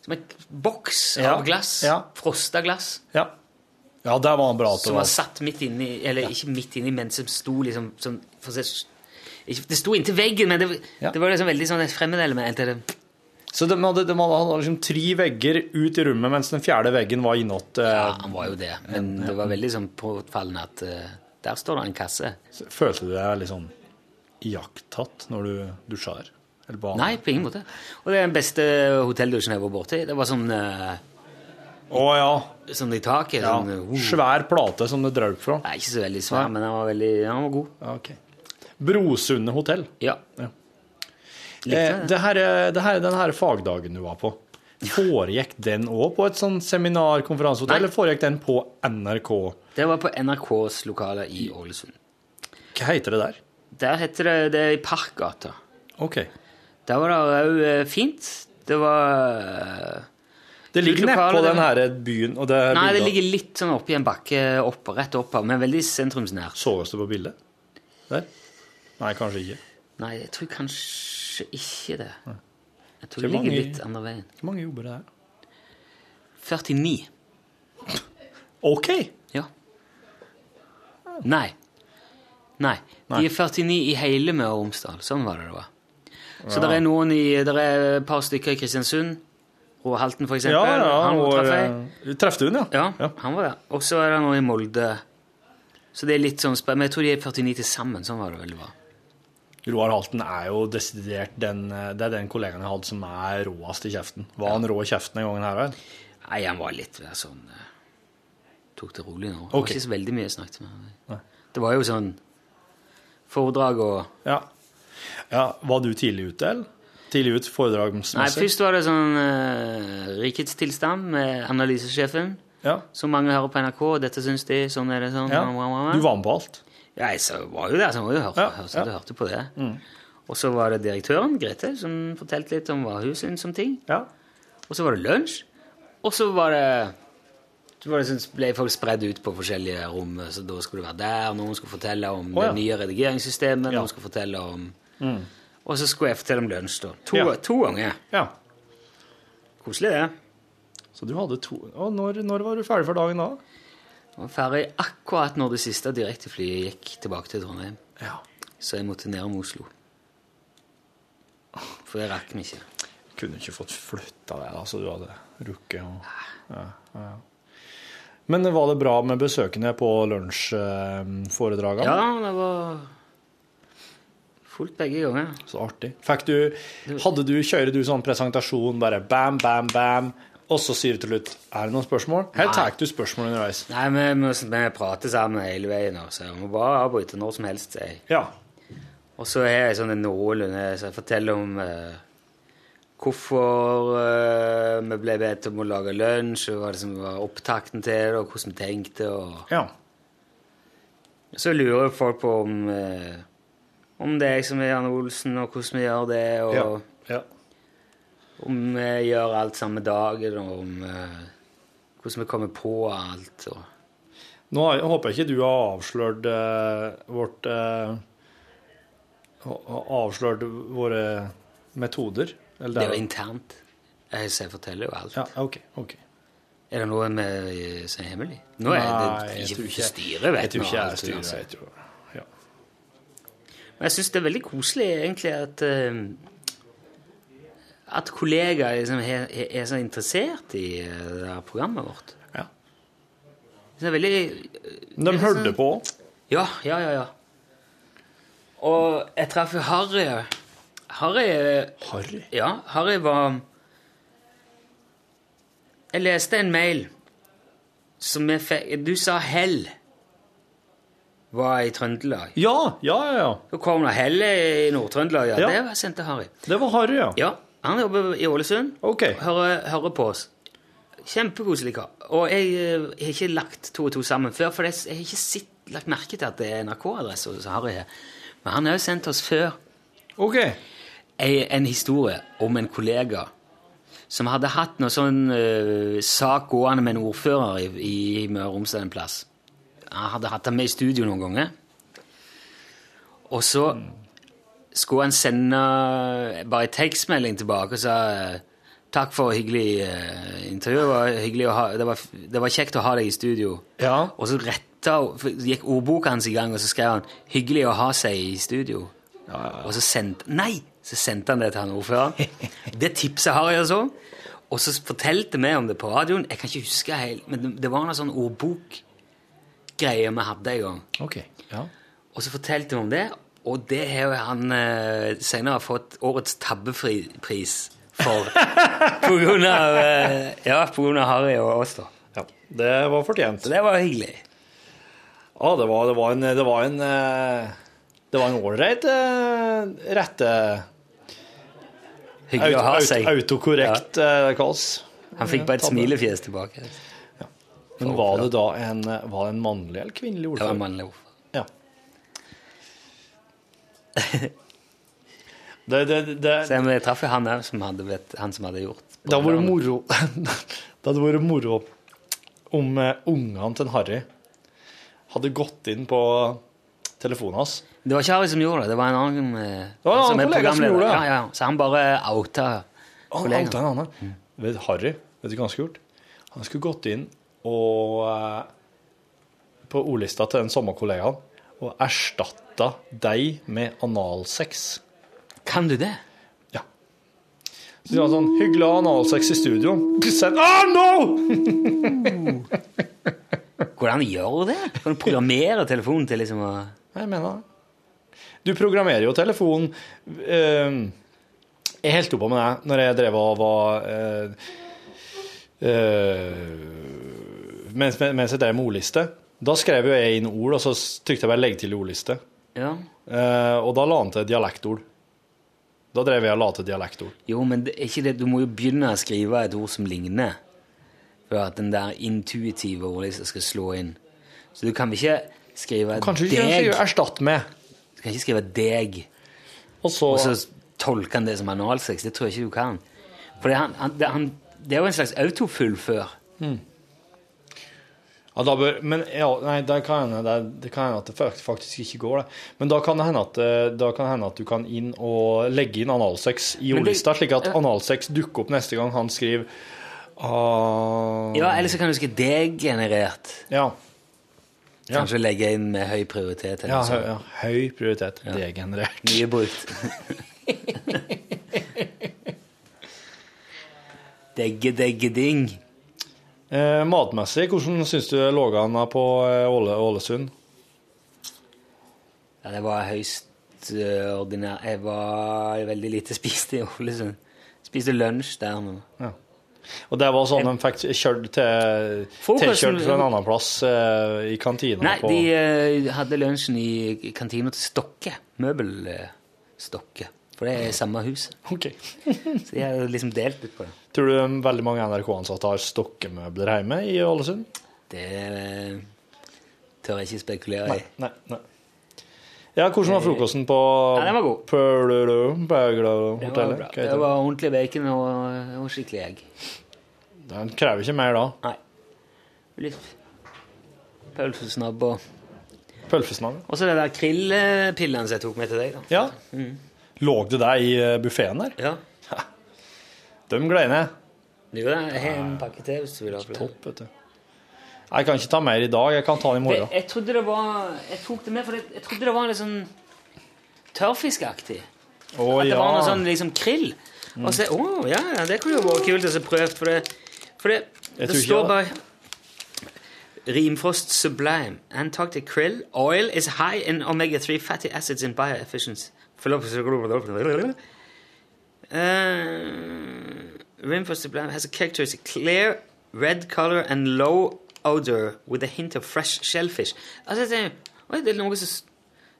Som en boks Ja, av glass. ja. Frosta glass. Ja. Ja, der var han bra Som var satt midt inni Eller ikke midt inni, men som sto liksom som, å si- ikke, Det sto inntil veggen, men det, Ja. det var liksom veldig sånn et fremmedelement. Så de hadde, de hadde liksom tre vegger ut i rommet, mens den fjerde veggen var innåt. Ja, Eh, han var jo det, men det var veldig sånn påfallende at eh, der står det en kasse. følte du deg litt sånn iakttatt når du dusja der? Nei, på ingen måte. Og det er den beste hotelldusjen jeg var borti. Det var sånn, eh, Å ja. sånn i taket. ja. Sånn, uh, Svær plate som det draup fra. Nei, ikke så veldig svær, men den var, veldig, den var god. Ja, ok. Brosundet hotell. Ja. Ja. Eh, det. her, er- det her, den her fagdagen du var på, foregikk den òg på et sånn seminar-konferansehotell, eller foregikk den på NRK? Det var på NRKs lokale i Ålesund. Hva heter det der? Der heter det Det er i Parkgata. Ok. Der var det òg fint. Det var eh, Det ligger nedpå den her byen og det Nei, det ligger litt sånn oppi en bakke opp, rett opp, men veldig sentrumsnært. Såes det på bildet? Der? Nei, kanskje ikke. Nei, jeg tror kanskje ikke det. Jeg tror det ligger mange- litt andre veien. Hvor mange jobber det er? 49. OK! Ja. Nei. Nei. Nei. De er 49 i hele Møre og Romsdal. Sånn var det det var. Så det er noen i Det er et par stykker i Kristiansund. Roar Halten, for eksempel. ja. han Og, traff jeg. Traff du ja? Ja, Ja. han var der. Og så er det noen i Molde. Så det er litt sånn Men jeg tror de er 49 til sammen. Sånn var det veldig var. Roar Halten er jo desidert den eh, Det er den kollegaen jeg hadde som er råest i kjeften. Var han rå i kjeften den gangen her òg? Nei, han var litt mer sånn eh, Tok det rolig nå. Det var ikke så veldig mye jeg snakket med ham. Det var jo sånn foredrag og Ja. ja. Var du tidlig ute, eller? Tidlig ut Nei, først var det sånn uh, Rikets tilstand med analysesjefen. Ja. Som mange hører på NRK. og Dette syns de. Sånn er det. sånn. ja. Du var med på alt? Ja, jeg så var jo der, så jeg var jo hørte, Ja, hørte, ja. Mm. hørte på det. Og så var det direktøren, Grete, som fortalte litt om hva hun syntes om ting. Ja. Og så var det lunsj. Og så var det så var det sånn, ble folk spredd ut på forskjellige rom. Så da skulle du være der, noen skulle fortelle om oh, ja. det nye redigeringssystemet, Ja. noen skulle fortelle om Og så skulle jeg fortelle om lunsj, da. To, Ja. to ganger. ja. Koselig, det. Så du hadde to Og når, når var du ferdig for dagen da? Var ferdig akkurat når det siste direkteflyet gikk tilbake til Trondheim. Ja. Så jeg måtte ned om Oslo. For det rakk vi ikke. Kunne ikke fått flytta deg, da, så du hadde rukket å ja, ja. Men var det bra med besøkende på lunsjforedragene? Ja, det var fullt begge ganger. Så artig. Du, hadde du, kjører du sånn presentasjon, bare bam, bam, bam, og så sier du til slutt Er det noen spørsmål? Her tar du spørsmål underveis? Nei, vi, vi, vi prater sammen hele veien, så jeg må bare avbryte når som helst. Jeg. Ja. Og så har jeg sånn en nålunde, så jeg forteller om eh, hvorfor eh, vi ble bedt om å lage lunsj, og hva det som var opptakten til det, og hvordan vi tenkte. og... ja. Så lurer folk på om, eh, om det er jeg som er Jan Olsen, og hvordan vi gjør det, og ja. ja. Om vi gjør alt samme dagen, og om eh, hvordan vi kommer på alt. Og... Nå jeg håper jeg ikke du har avslørt eh, vårt eh, Avslørt våre metoder? Eller Det er jo internt. Jeg jeg forteller jo alt. Ja, OK. ok. Er det noe vi som er hemmelig? Nå er Nei, det jeg ikke ikke- styret vet Jeg tror nå ikke jeg alt, styrer. altså. Ja. Men jeg syns det er veldig koselig egentlig at eh, at kollegaer liksom er, er- er så interessert i eh, det programmet vårt. Ja. Det er veldig De de hørte på. Ja, ja, ja. ja. Og jeg traff jo Harry. Harry Harry? Ja, Harry var Jeg leste en mail som jeg fikk Du sa Hell var i Trøndelag. Ja, ja, ja. ja. Så kom det Hell i Nord-Trøndelag. Ja. Ja. Det var sendte Harry. Det var Harry, ja. Ja, Han jobber i Ålesund. Ok. Hører, hører på oss. Kjempekoselig kar. Og jeg eh, har ikke lagt to og to sammen før, for jeg har ikke sitt, lagt merke til at det er NRK-adresse hos Harry her. Men han har jo sendt oss før OK. en, en historie om en kollega som hadde hatt noe sånn uh, sak gående med en ordfører i, i Møre og Romsdal en plass. Han hadde hatt ham med i studio noen ganger. Og så skulle han sende bare en tekstmelding tilbake og sa eh, Takk for hyggelig eh, intervju. Det var, hyggelig ha, det, var, det var kjekt å ha deg i studio. Ja. Og så retta, gikk ordboka hans i gang, og så skrev han 'hyggelig å ha seg i studio'. Og så sendte Nei! Så sendte han det til han ordføreren. Det tipset har jeg altså. Og så fortalte vi om det på radioen. Jeg kan ikke huske helt, men det, var en sånn ordbokgreie vi hadde en gang. OK. Ja. Og så fortalte vi om det, og det har han eh, senere fått årets tabbefri-pris for. på grunn av eh, Ja, på grunn av Harry og oss, da. ja. Det var fortjent. Så det var hyggelig. Ja, det var, det var en Det var en eh, Det var en ålreit eh, rette Hyggelig å ha seg. autokorrekt eh, kalles. Han fikk bare et Tabbe. smilefjes tilbake. Men var det da en, var det en mannlig eller kvinnelig Det var ordfører? en mannlig ord. Det, det, det, Så jeg traff jo han som hadde vet, han som hadde gjort det hadde vært moro Det hadde vært moro om eh, ungene til Harry hadde gått inn på telefonen hans. Det var ikke Harry som gjorde det, det var en annen, det var en annen kollega som gjorde det. Ja, ja. Så han bare outa kollegaen. ante en annen. Vet Harry, vet du hva han skulle gjort? Han skulle gått inn og eh, på ordlista til den samme kollegaen og erstatta deg med analsex. Kan du det? Ja. Så de var sånn hyggelig å ha analsex i studio. Send Ah, no! Hvordan gjør du det? Kan du programmere telefonen til liksom å Jeg mener det. Du programmerer jo telefonen eh, Jeg holdt på med det når jeg drev og var eh, eh, mens, mens jeg drev med ordliste. Da skrev jo jeg inn ord, og så trykte jeg bare 'legg til ordliste'. Ja. Eh, og da la han til dialektord. Da drev jeg og la til dialektord. Jo, men det er ikke det. du må jo begynne å skrive et ord som ligner, for at den der intuitive ordlista skal slå inn. Så du kan vel ikke skrive Kanskje ikke deg 'erstatt med'. Du kan ikke skrive 'deg', Og så, og så tolke han det som analsex. Det tror jeg ikke du kan. For det, han, han, det, han, det er jo en slags autofullfør. Ja, da bør, men ja, nei, det kan hende det, det kan at det fakt- faktisk ikke går, det. Men da kan det hende at, eh, da kan det hende at du kan inn og legge inn analsex i ordlista, slik at analsex dukker opp neste gang han skriver uh, Ja, Eller så kan du skrive 'deg-generert'. ja. Ja. Kanskje legge inn med høy prioritet. Eller Ja, høy, ja, høy prioritet. Degenerert. Mye brukt. Degge, degge, ding. Eh, matmessig, hvordan syns du lå an på eh, Åle, Ålesund? Ja, det var høyst uh, ordinær. Jeg var veldig lite spist i Ålesund. Spiste lunsj der nå. Og det var sånn de fikk kjørt til tilkjørt fra en annen plass uh, i kantina? Nei, på, de uh, hadde lunsjen i kantina til Stokke. Møbelstokke. For det er samme hus. Ok. Så de har liksom delt ut på det. Tror du veldig mange NRK-ansatte har stokkemøbler hjemme i Ålesund? Det eh, tør jeg ikke spekulere i. Nei, nei. Ja, hvordan var frokosten på Ja, den var god. Pølølo, Det var Bergla-hotellet? bra. Det var ordentlig bacon og, og skikkelig egg. Den krever ikke mer da. Nei. Litt pølsesnabb og Pølsesnabb? Og så det der krillpillen som jeg tok med til deg. da. Ja. Lå det der i eh, buffeen der? Ja. De greiene. Jo, da, jeg har en pakke til hvis du vil ha flere. Topp, vet du. Jeg kan ikke ta mer i dag. Jeg kan ta den i morgen. jeg trodde det var Jeg tok det med, for jeg, jeg trodde det var litt sånn tørrfiskaktig. Å At det ja. var noe sånn liksom krill. Og så Å, ja, ja, det kunne jo vært kult å se prøvd, for det, for det, Jeg det tror ikke står jeg- bare Rimfrost Sublime. Antarctic krill oil is high in omega-3 fatty acids and bioefficiency. Uh, Rimfrost Sublime has a characteristic clear red color and low odor with a hint of fresh shellfish. Altså, det, oi, det er noe som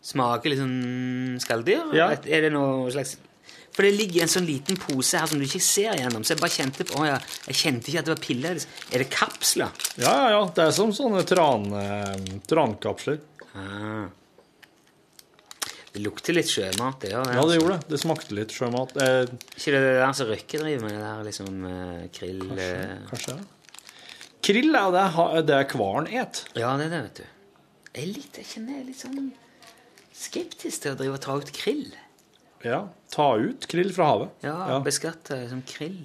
smaker litt sånn skalldyr? Ja. Er det noe slags For det ligger en sånn liten pose her som du ikke ser gjennom. Så jeg bare kjente på, å ja, jeg kjente ikke at det var piller. Er det kapsler? Ja, ja, ja. Det er som sånne tran, eh, trankapsler. Ah. Det lukter litt sjømat, det det. Ja, det altså. gjorde det. Det smakte litt sjømat. Eh, Ikke det det der som Røkke driver med, det der liksom eh, krill... eh, kanskje. Krill er det, ha- det hvalen et. Ja, det er det, vet du. Jeg, er litt, jeg kjenner jeg er litt sånn skeptisk til å drive og ta ut krill. Ja. Ta ut krill fra havet. Ja, Ja. beskatte som krill.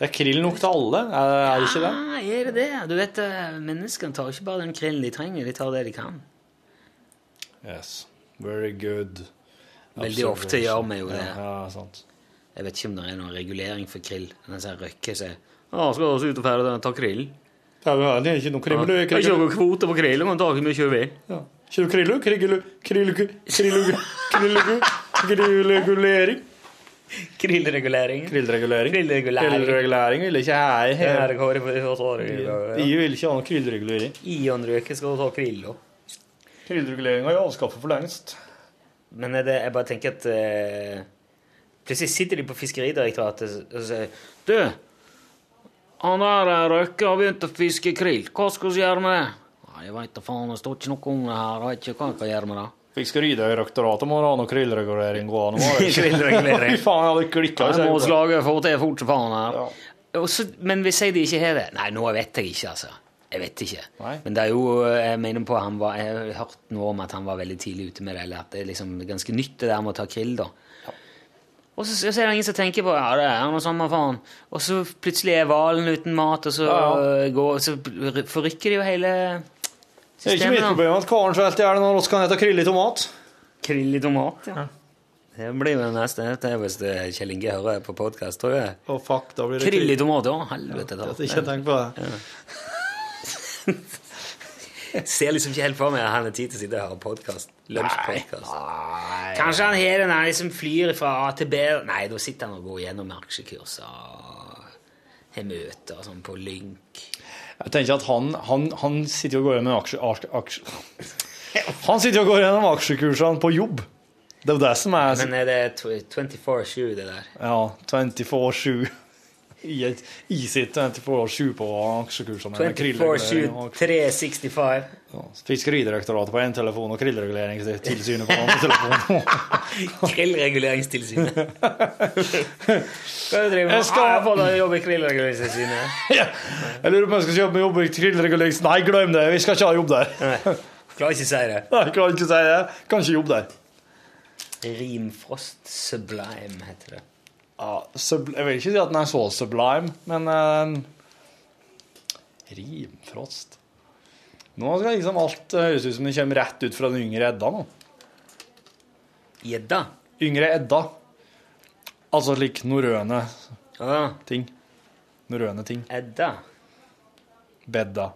Det er krill nok til alle, er er det ikke det? Ah, er det det? Du vet, eh, menneskene tar ikke bare den krillen de trenger, de tar det de kan. Yes. Very good. Veldig ofte gjør vi jo det. Ja, ja, sant. Jeg vet ikke om det er noen regulering for krill. Den sier Røkke sier ja, skal vi ut og ferde ta krill? Ja, men det er ikke noe krill. Det er ikke noen kvote på krill, men tar ikke mye vi. Ja. Ikke noe krill, krill, krill, krill, krill, krillregulering. Krillregulering. Krillregulering. Krillregulering. Vil ikke jeg i- du? Jeg vil ikke ha noe krillregulering. Ion Røke skal ta krill, da. Krillregulering har jeg avskaffet for lengst. Men er det, jeg bare tenker at eh, Plutselig sitter de på Fiskeridirektoratet og sier Du, han der eh, Røkke har begynt å fiske krill. Hva skal vi gjøre med det? Nei, Jeg veit da faen, det står ikke noe om det her. Jeg vet ikke hva jeg kan gjøre med det. Fiskeridirektoratet må ha noe krillregulering gående. Krillregulering. Faen, jeg hadde klikka. Jeg må slage få til fort som faen her. Ja. Også, men hvis jeg de ikke har det Nei, nå vet jeg ikke, altså. Jeg vet ikke. Nei. Men det er jo Jeg mener på han var, Jeg har hørt noe om at han var veldig tidlig ute med det, eller at det er liksom ganske nytt det der med å ta krill, da. Og så, så er det ingen som tenker på ja, det er noe samme faen. Og så plutselig er hvalen uten mat, og så, Ja, går, så forrykker de jo hele systemet. Det er ikke mitt problem at karen så i hjel når vi kan hete krill i tomat. Krill i tomat, ja. Det blir jo det neste. Det hvis det Kjell Inge hører på podkast, tror jeg. Oh, fuck, da blir det Krill i tomat, ja. helvete. Jeg da. hadde ikke tenkt på det. Ser liksom ikke helt for meg at han har tid til å sitte og høre podkast. Lunsjpodkast. Kanskje han har den han liksom flyr fra A til B. Nei, da sitter han og går gjennom aksjekurs og har møter og sånn på Lynk. Jeg tenker at han, han, han sitter og går gjennom aksje, aksje. Han sitter og går gjennom aksjekursene på jobb. Det er jo det som er Men er det 24-7, det der? Ja, 24-7. I et isitt 24-7 på aksjekursene. med 24-7, krillregulering og aksje- 365. Ja, Fiskeridirektoratet på én telefon og krillreguleringstilsynet på andre telefon. Krillreguleringstilsynet. Hva er det du driver med? Jeg skal- Ah, jeg har fått jobb i Krillreguleringstilsynet. Ja. Jeg lurer på om jeg skal jobbe med jobb i Krillregulerings... Nei, glem det! Vi skal ikke ha jobb der. Nei, Klarer ikke å si det. Nei, klarer ikke å si det. Kan ikke jobbe der. Rimfrost Sublime heter det. Ja, sub, jeg vil ikke si at den er så sublime, men uh, Rimfrost Nå skal liksom alt uh, høres ut som det kommer rett ut fra den yngre Edda nå. Gjedda. Yngre Edda. Altså slik norrøne Ja, ting. Norrøne ting. Edda. Bedda.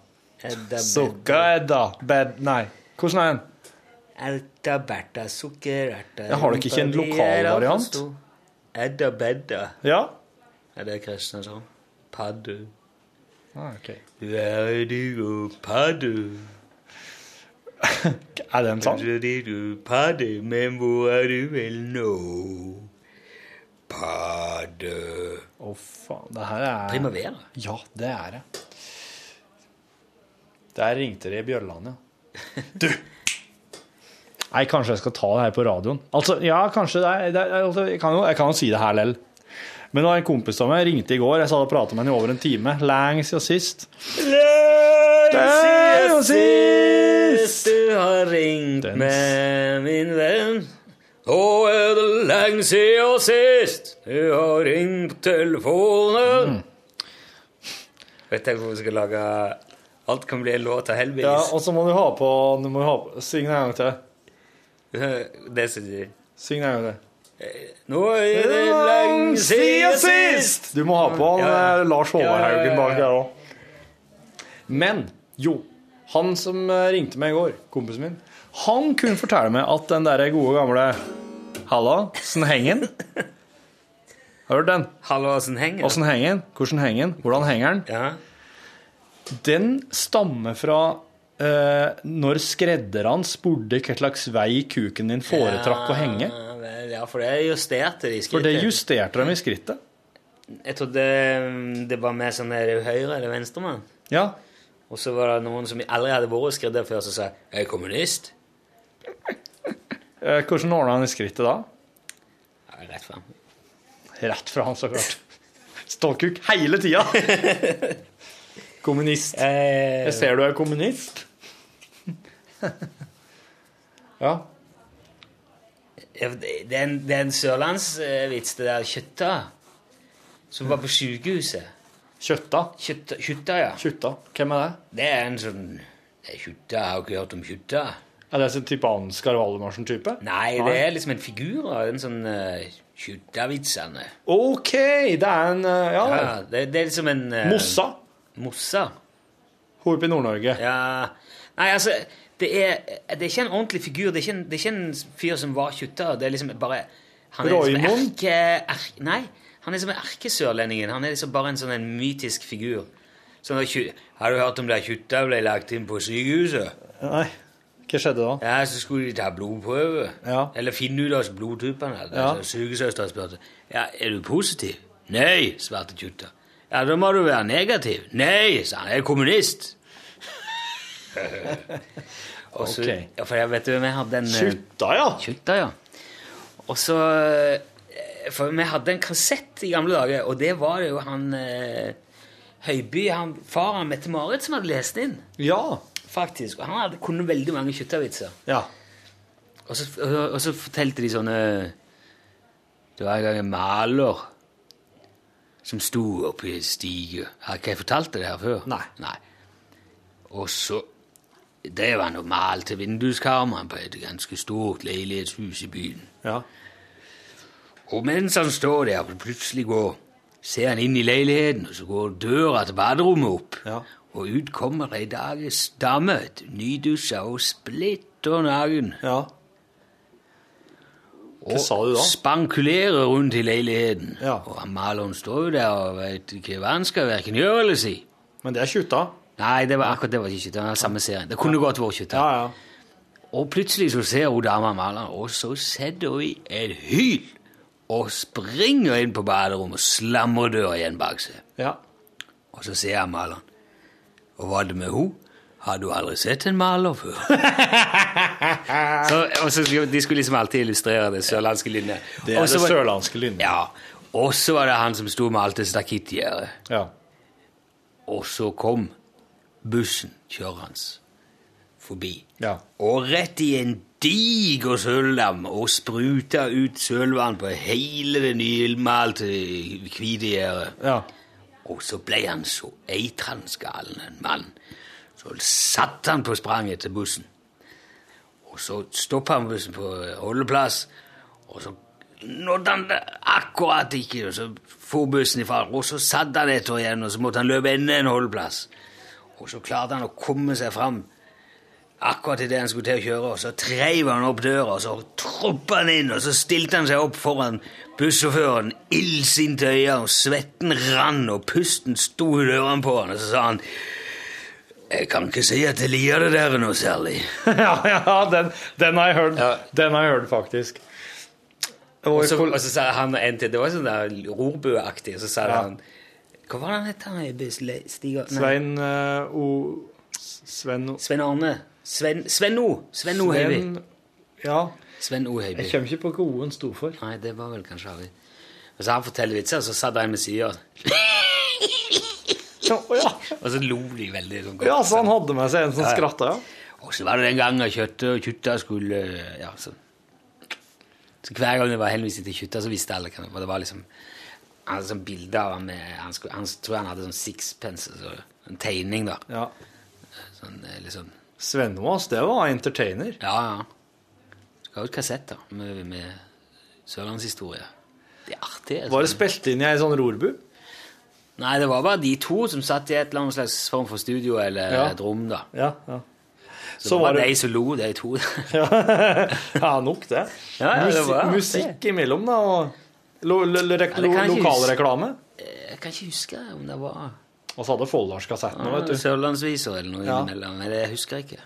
Edda Sukka-Edda. Bed... Nei. Hvordan er den? Erta, berta, sukkererta Jeg har dere ikke en lokal variant? Edda bedda. Ja? Er det Kristiansand? Paddu. Ah, ok. Er du og paddu. Er det en sang? Der er du paddu, men hvor er du vel nå? Paddu. Å, faen. Det her er Primavera. Ja, det er det. Der ringte det i Bjørland, ja. Du! Nei, kanskje jeg skal ta det her på radioen. Altså, ja, kanskje det er, det er altså, jeg, kan jo, jeg kan jo si det her lell. Men det var en kompis av meg ringte i går. Jeg og pratet med henne i over en time. Lenge siden sist. siden sist du har ringt Den- med min venn. Nå er det lenge siden sist du har ringt på telefonen. Vet jeg hvor vi skal lage Alt kan bli en låt av Ja, og så må du ha på, du må ha på Syng en gang til. Det syns jeg. Syng deg en gang. Nå er det lenge siden sist Du må ha på han, Ja, eh, Lars Håvard Ja, ja, ja, Haugen bak her der òg. Men jo, han som eh, ringte meg i går, kompisen min, han kunne fortelle meg at den der gode gamle Halla, åssen den? Hørt den? Henger. Åssen henger den? Hvordan henger den? Hvordan henger den? Ja. Den stammer fra eh, når skredderne spurte hva slags vei kuken din foretrakk å henge. Ja, for det justerte de i For det justerte de i skrittet. Jeg trodde mm, det var med sånn er høyre- eller venstremann. Ja. Og så var det noen som aldri hadde vært skredder før, som sa 'Jeg er kommunist'. Uh, hvordan ordna han i skrittet da? Ja, rett fram. Rett fra han, så klart. Ståkuk hele tida. Kommunist. Eh, Jeg ser du er kommunist. Ja. det er en, det er en sørlandsvits, det der kjøtta, som var på sykehuset. Kjøtta. Kjøtta, kjøtta, ja. Kjøtta. Hvem er det? Det er en sånn er Kjøtta, jeg har ikke hørt om kjøtta. Er det en type Ansgar Valdemarsen-type? Nei, det er liksom en figur av en sånn uh, kjøttavitsene. OK! Det er en uh, Ja, Ja, det, det er liksom en uh, Mossa. Mossa. Hun oppe i Nord-Norge. Ja Nei, altså det er, det er ikke en ordentlig figur. Det er ikke en, det er ikke en fyr som var kjutta. Det er liksom bare han er liksom erke, Er, Nei, han er som en erkesørlendingen. Han er liksom bare en sånn en mytisk figur. Sånn at har du hørt om da kjutta ble lagt inn på sykehuset? Nei. Hva skjedde da? Ja, så skulle de ta blodprøve. Ja. Eller finne ut av blodtypene. Altså. Ja. Sykesøster spurte ja, er du positiv. Nei, svarte Kjutta. Ja, da må du være negativ. Nei, sa han. Jeg er kommunist. Og så, Ok. ja, for jeg vet du, vi hadde en eh, Kjutta, ja. Kjutta, ja. Og så eh, For vi hadde en kassett i gamle dager, og det var det jo han eh, Høiby, han, faren Mette-Marit, som hadde lest inn. Ja. faktisk. Og han hadde, kunne veldig mange kjøttavitser. Ja. Og så, og, og så fortalte de sånne Det var en gang en maler som sto oppi en stige. Har ikke jeg fortalt det her før? Nei. Og så drev han og malte vinduskarmene på et ganske stort leilighetshus i byen. Ja. Og mens han står der, og plutselig går, ser han inn i leiligheten, og så går døra til baderommet opp. Ja. Og ut kommer ei dages dame, nydusja og splitter naken. ja. Og sa du da? spankulerer rundt i leiligheten. Ja. Og han maleren står jo der og vet ikke hva han skal hverken gjøre eller si. Men det er kjutta. Nei, det var akkurat det var ikke Kjøtta. Det var samme serien. Det kunne godt vært Kjøtta. Ja, ja. Og plutselig så ser hun dama maleren, og så setter hun i et hyl og springer inn på baderommet og slamrer døra igjen bak seg. Ja. Og så ser jeg maleren. Og hva er det med hun? Har du aldri sett en maler før? så, og så, de skulle liksom alltid illustrere det sørlandske linjet. Det er Og det sørlandske linjet. Ja. Og så var det han som sto alt det stakittgjerdet. Ja. Og så kom bussen kjørende forbi. Ja. Og rett i en diger søldam og spruta ut sølvann på hele det nymalte hvite gjerdet. Ja. Og så ble han så eitrende galen, en mann. Så satt han på spranget til bussen. Og så stoppa han bussen på holdeplass, og så nådde han det akkurat ikke, og så for bussen ifra, og så satt han etter igjen, og så måtte han løpe enda en holdeplass. Og så klarte han å komme seg fram akkurat idet han skulle til å kjøre, og så treiv han opp døra, og så troppa han inn, og så stilte han seg opp foran bussjåføren, illsinte øyne, og svetten rann, og pusten sto i dørene på han, og så sa han Jeg kan ikke si at jeg liker det der noe særlig. ja, ja den, den har jeg hørt. Ja. Den har jeg hørt, faktisk. Og, så, og så sa han en til, det var sånn der rorbuaktig, og så sa Ja. han Hva var det han het? han Stiger? Svein uh, O... Sven O... Sven Arne. Sven, Sven O. Sven O. Heiby. Ja. Sven O. Heiby. Jeg kommer ikke på hva O-en sto for. Nei, det var vel kanskje Harry. Og så han forteller vitser, og så satt en med sida. Og så lo de veldig sånn godt. ja, så han hadde med seg en som skratta, ja. Og så var det den gangen kjøttet og kjutta skulle Ja, så Så hver gang det var henvisning til kjutta, så visste alle hva det var. Liksom Han hadde sånn bilde av han med Han, skulle, han tror han hadde sånn sixpence, så en tegning, da. ja. Sånn eh, liksom Svenås, det var entertainer. Ja, ja. Skal ha ut kassetter med, med sørlandshistorie. Det er artig. altså. Var det spilt inn i ei sånn rorbu? Nei, det var bare de to som satt i et eller annet slags form for studio eller Ja. et rom, da. Ja, ja. Så, Så det var det- de som lo, de to. Ja, nok det. Ja, det var musikk det. imellom, da, og lo, lo, lo, lo lokalreklame. Jeg kan ikke huske om det var Og så hadde Folldalskassetten noe, vet du. Sørlandsviser eller noe Ja. innimellom. Men det husker jeg ikke.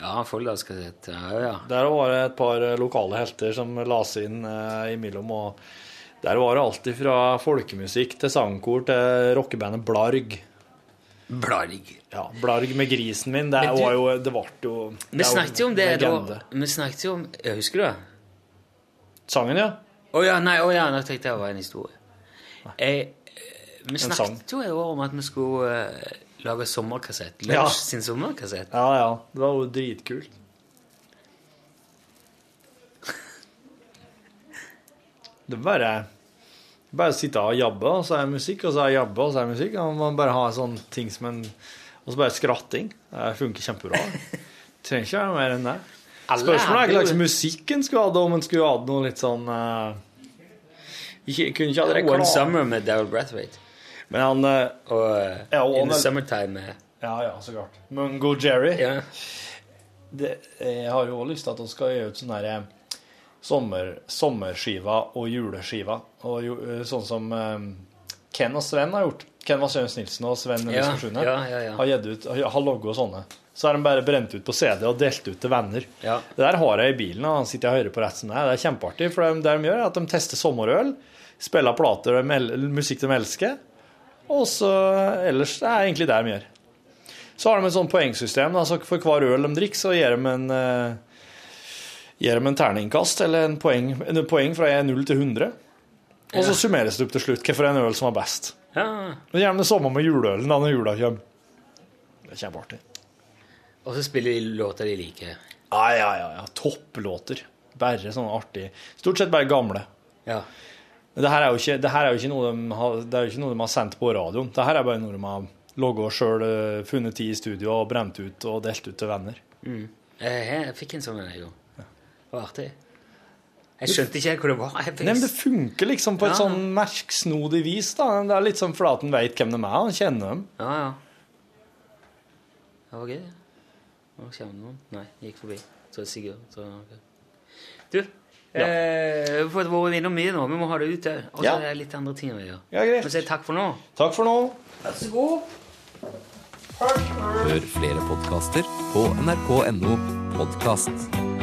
Ja, Folldalskassett. Ja, ja. Der var det et par lokale helter som la seg inn eh, imellom. og Der var det alt fra folkemusikk til sangkor til rockebandet Blarg. Blarg. Ja, Blarg med grisen min. Det du- var jo Det ble jo Vi snakket jo om det legende. da. Vi snakket jo om Jeg husker du det? Sangen, ja. Å ja, nei, oh, ja, nå tenkte jeg det var en historie. Jeg, eh, vi snakket jo et år om at vi skulle uh, lage sommerkassett. Lunsj Ja. sin sommerkassett. Ja, ja. Det var jo dritkult. Det er bare bare sitte og jabbe, og så er det musikk, og så er det jabbe, og så er det musikk. Og man bare har sånne ting som en Og så bare skratting. Det funker kjempebra. Trenger ikke være mer enn det. Spørsmålet er hva slags musikk en skulle hatt, om en skulle hatt noe litt sånn uh, ikke, Kunne ikke hatt One. Summer med Daryl Brathwaite. Men han uh, Og uh, Ja, og In the er- Summertime med Ja, ja, så klart. Mungo Jerry. ja. Det, jeg har jo også lyst til at vi skal gjøre ut sånne her, eh, sommer, sommerskiva og juleskiva. Og jo, eh, sånn som eh, Ken og Sven har gjort. Ken Vasjøens Nilsen og Sven Ja, ja, ja, ja. har ut, har, logget sånne. Så har de bare brent ut på CD og delt ut til venner. Ja. Det der har jeg i bilen, og han sitter og hører på rett som det er. Det er kjempeartig, for det, de gjør, er at de tester sommerøl, spiller plater, og musikk de elsker, og så ellers det er egentlig det de gjør. Så har de et sånt poengsystem. Da, så for hver øl de drikker, så gir de en, eh, gir dem en terningkast, eller en poeng, en poeng fra 0 til 100. Og så summeres det opp til slutt hvilken en øl som var best. ja. Gjerne det samme med juleølen da når jula kommer. Det er kjempeartig. Og så spiller de låter de liker. Ja, ja, ja. ja. Topplåter. Bare sånn artig. Stort sett bare gamle. Ja. Men det her er jo ikke, det her er jo ikke, noe, de har, det er jo ikke noe de har sendt på radioen. Det her er bare noe de har logga sjøl, funnet tid i studio og brent ut og delt ut til venner. Jeg, jeg fikk en sånn en, jeg òg. Var artig. Jeg skjønte ikke hva hvor det var. Jeg, Nei, men Det funker liksom på et Ja. sånn merksnodig vis. da. Det er litt sånn Flaten at en veit hvem de er, han kjenner dem. Ja, ja. Det var gøy. Nå kommer noen. Nei, jeg gikk forbi. Så er det Sigurd. Så... Du, eh, vi har vært innom mye nå. Vi må ha det ut òg. Og så Ja. er det litt andre ting å gjøre. Ja, greit. Men si takk for nå. Takk for nå. Vær så god. Hør flere podkaster på nrk.no podkast.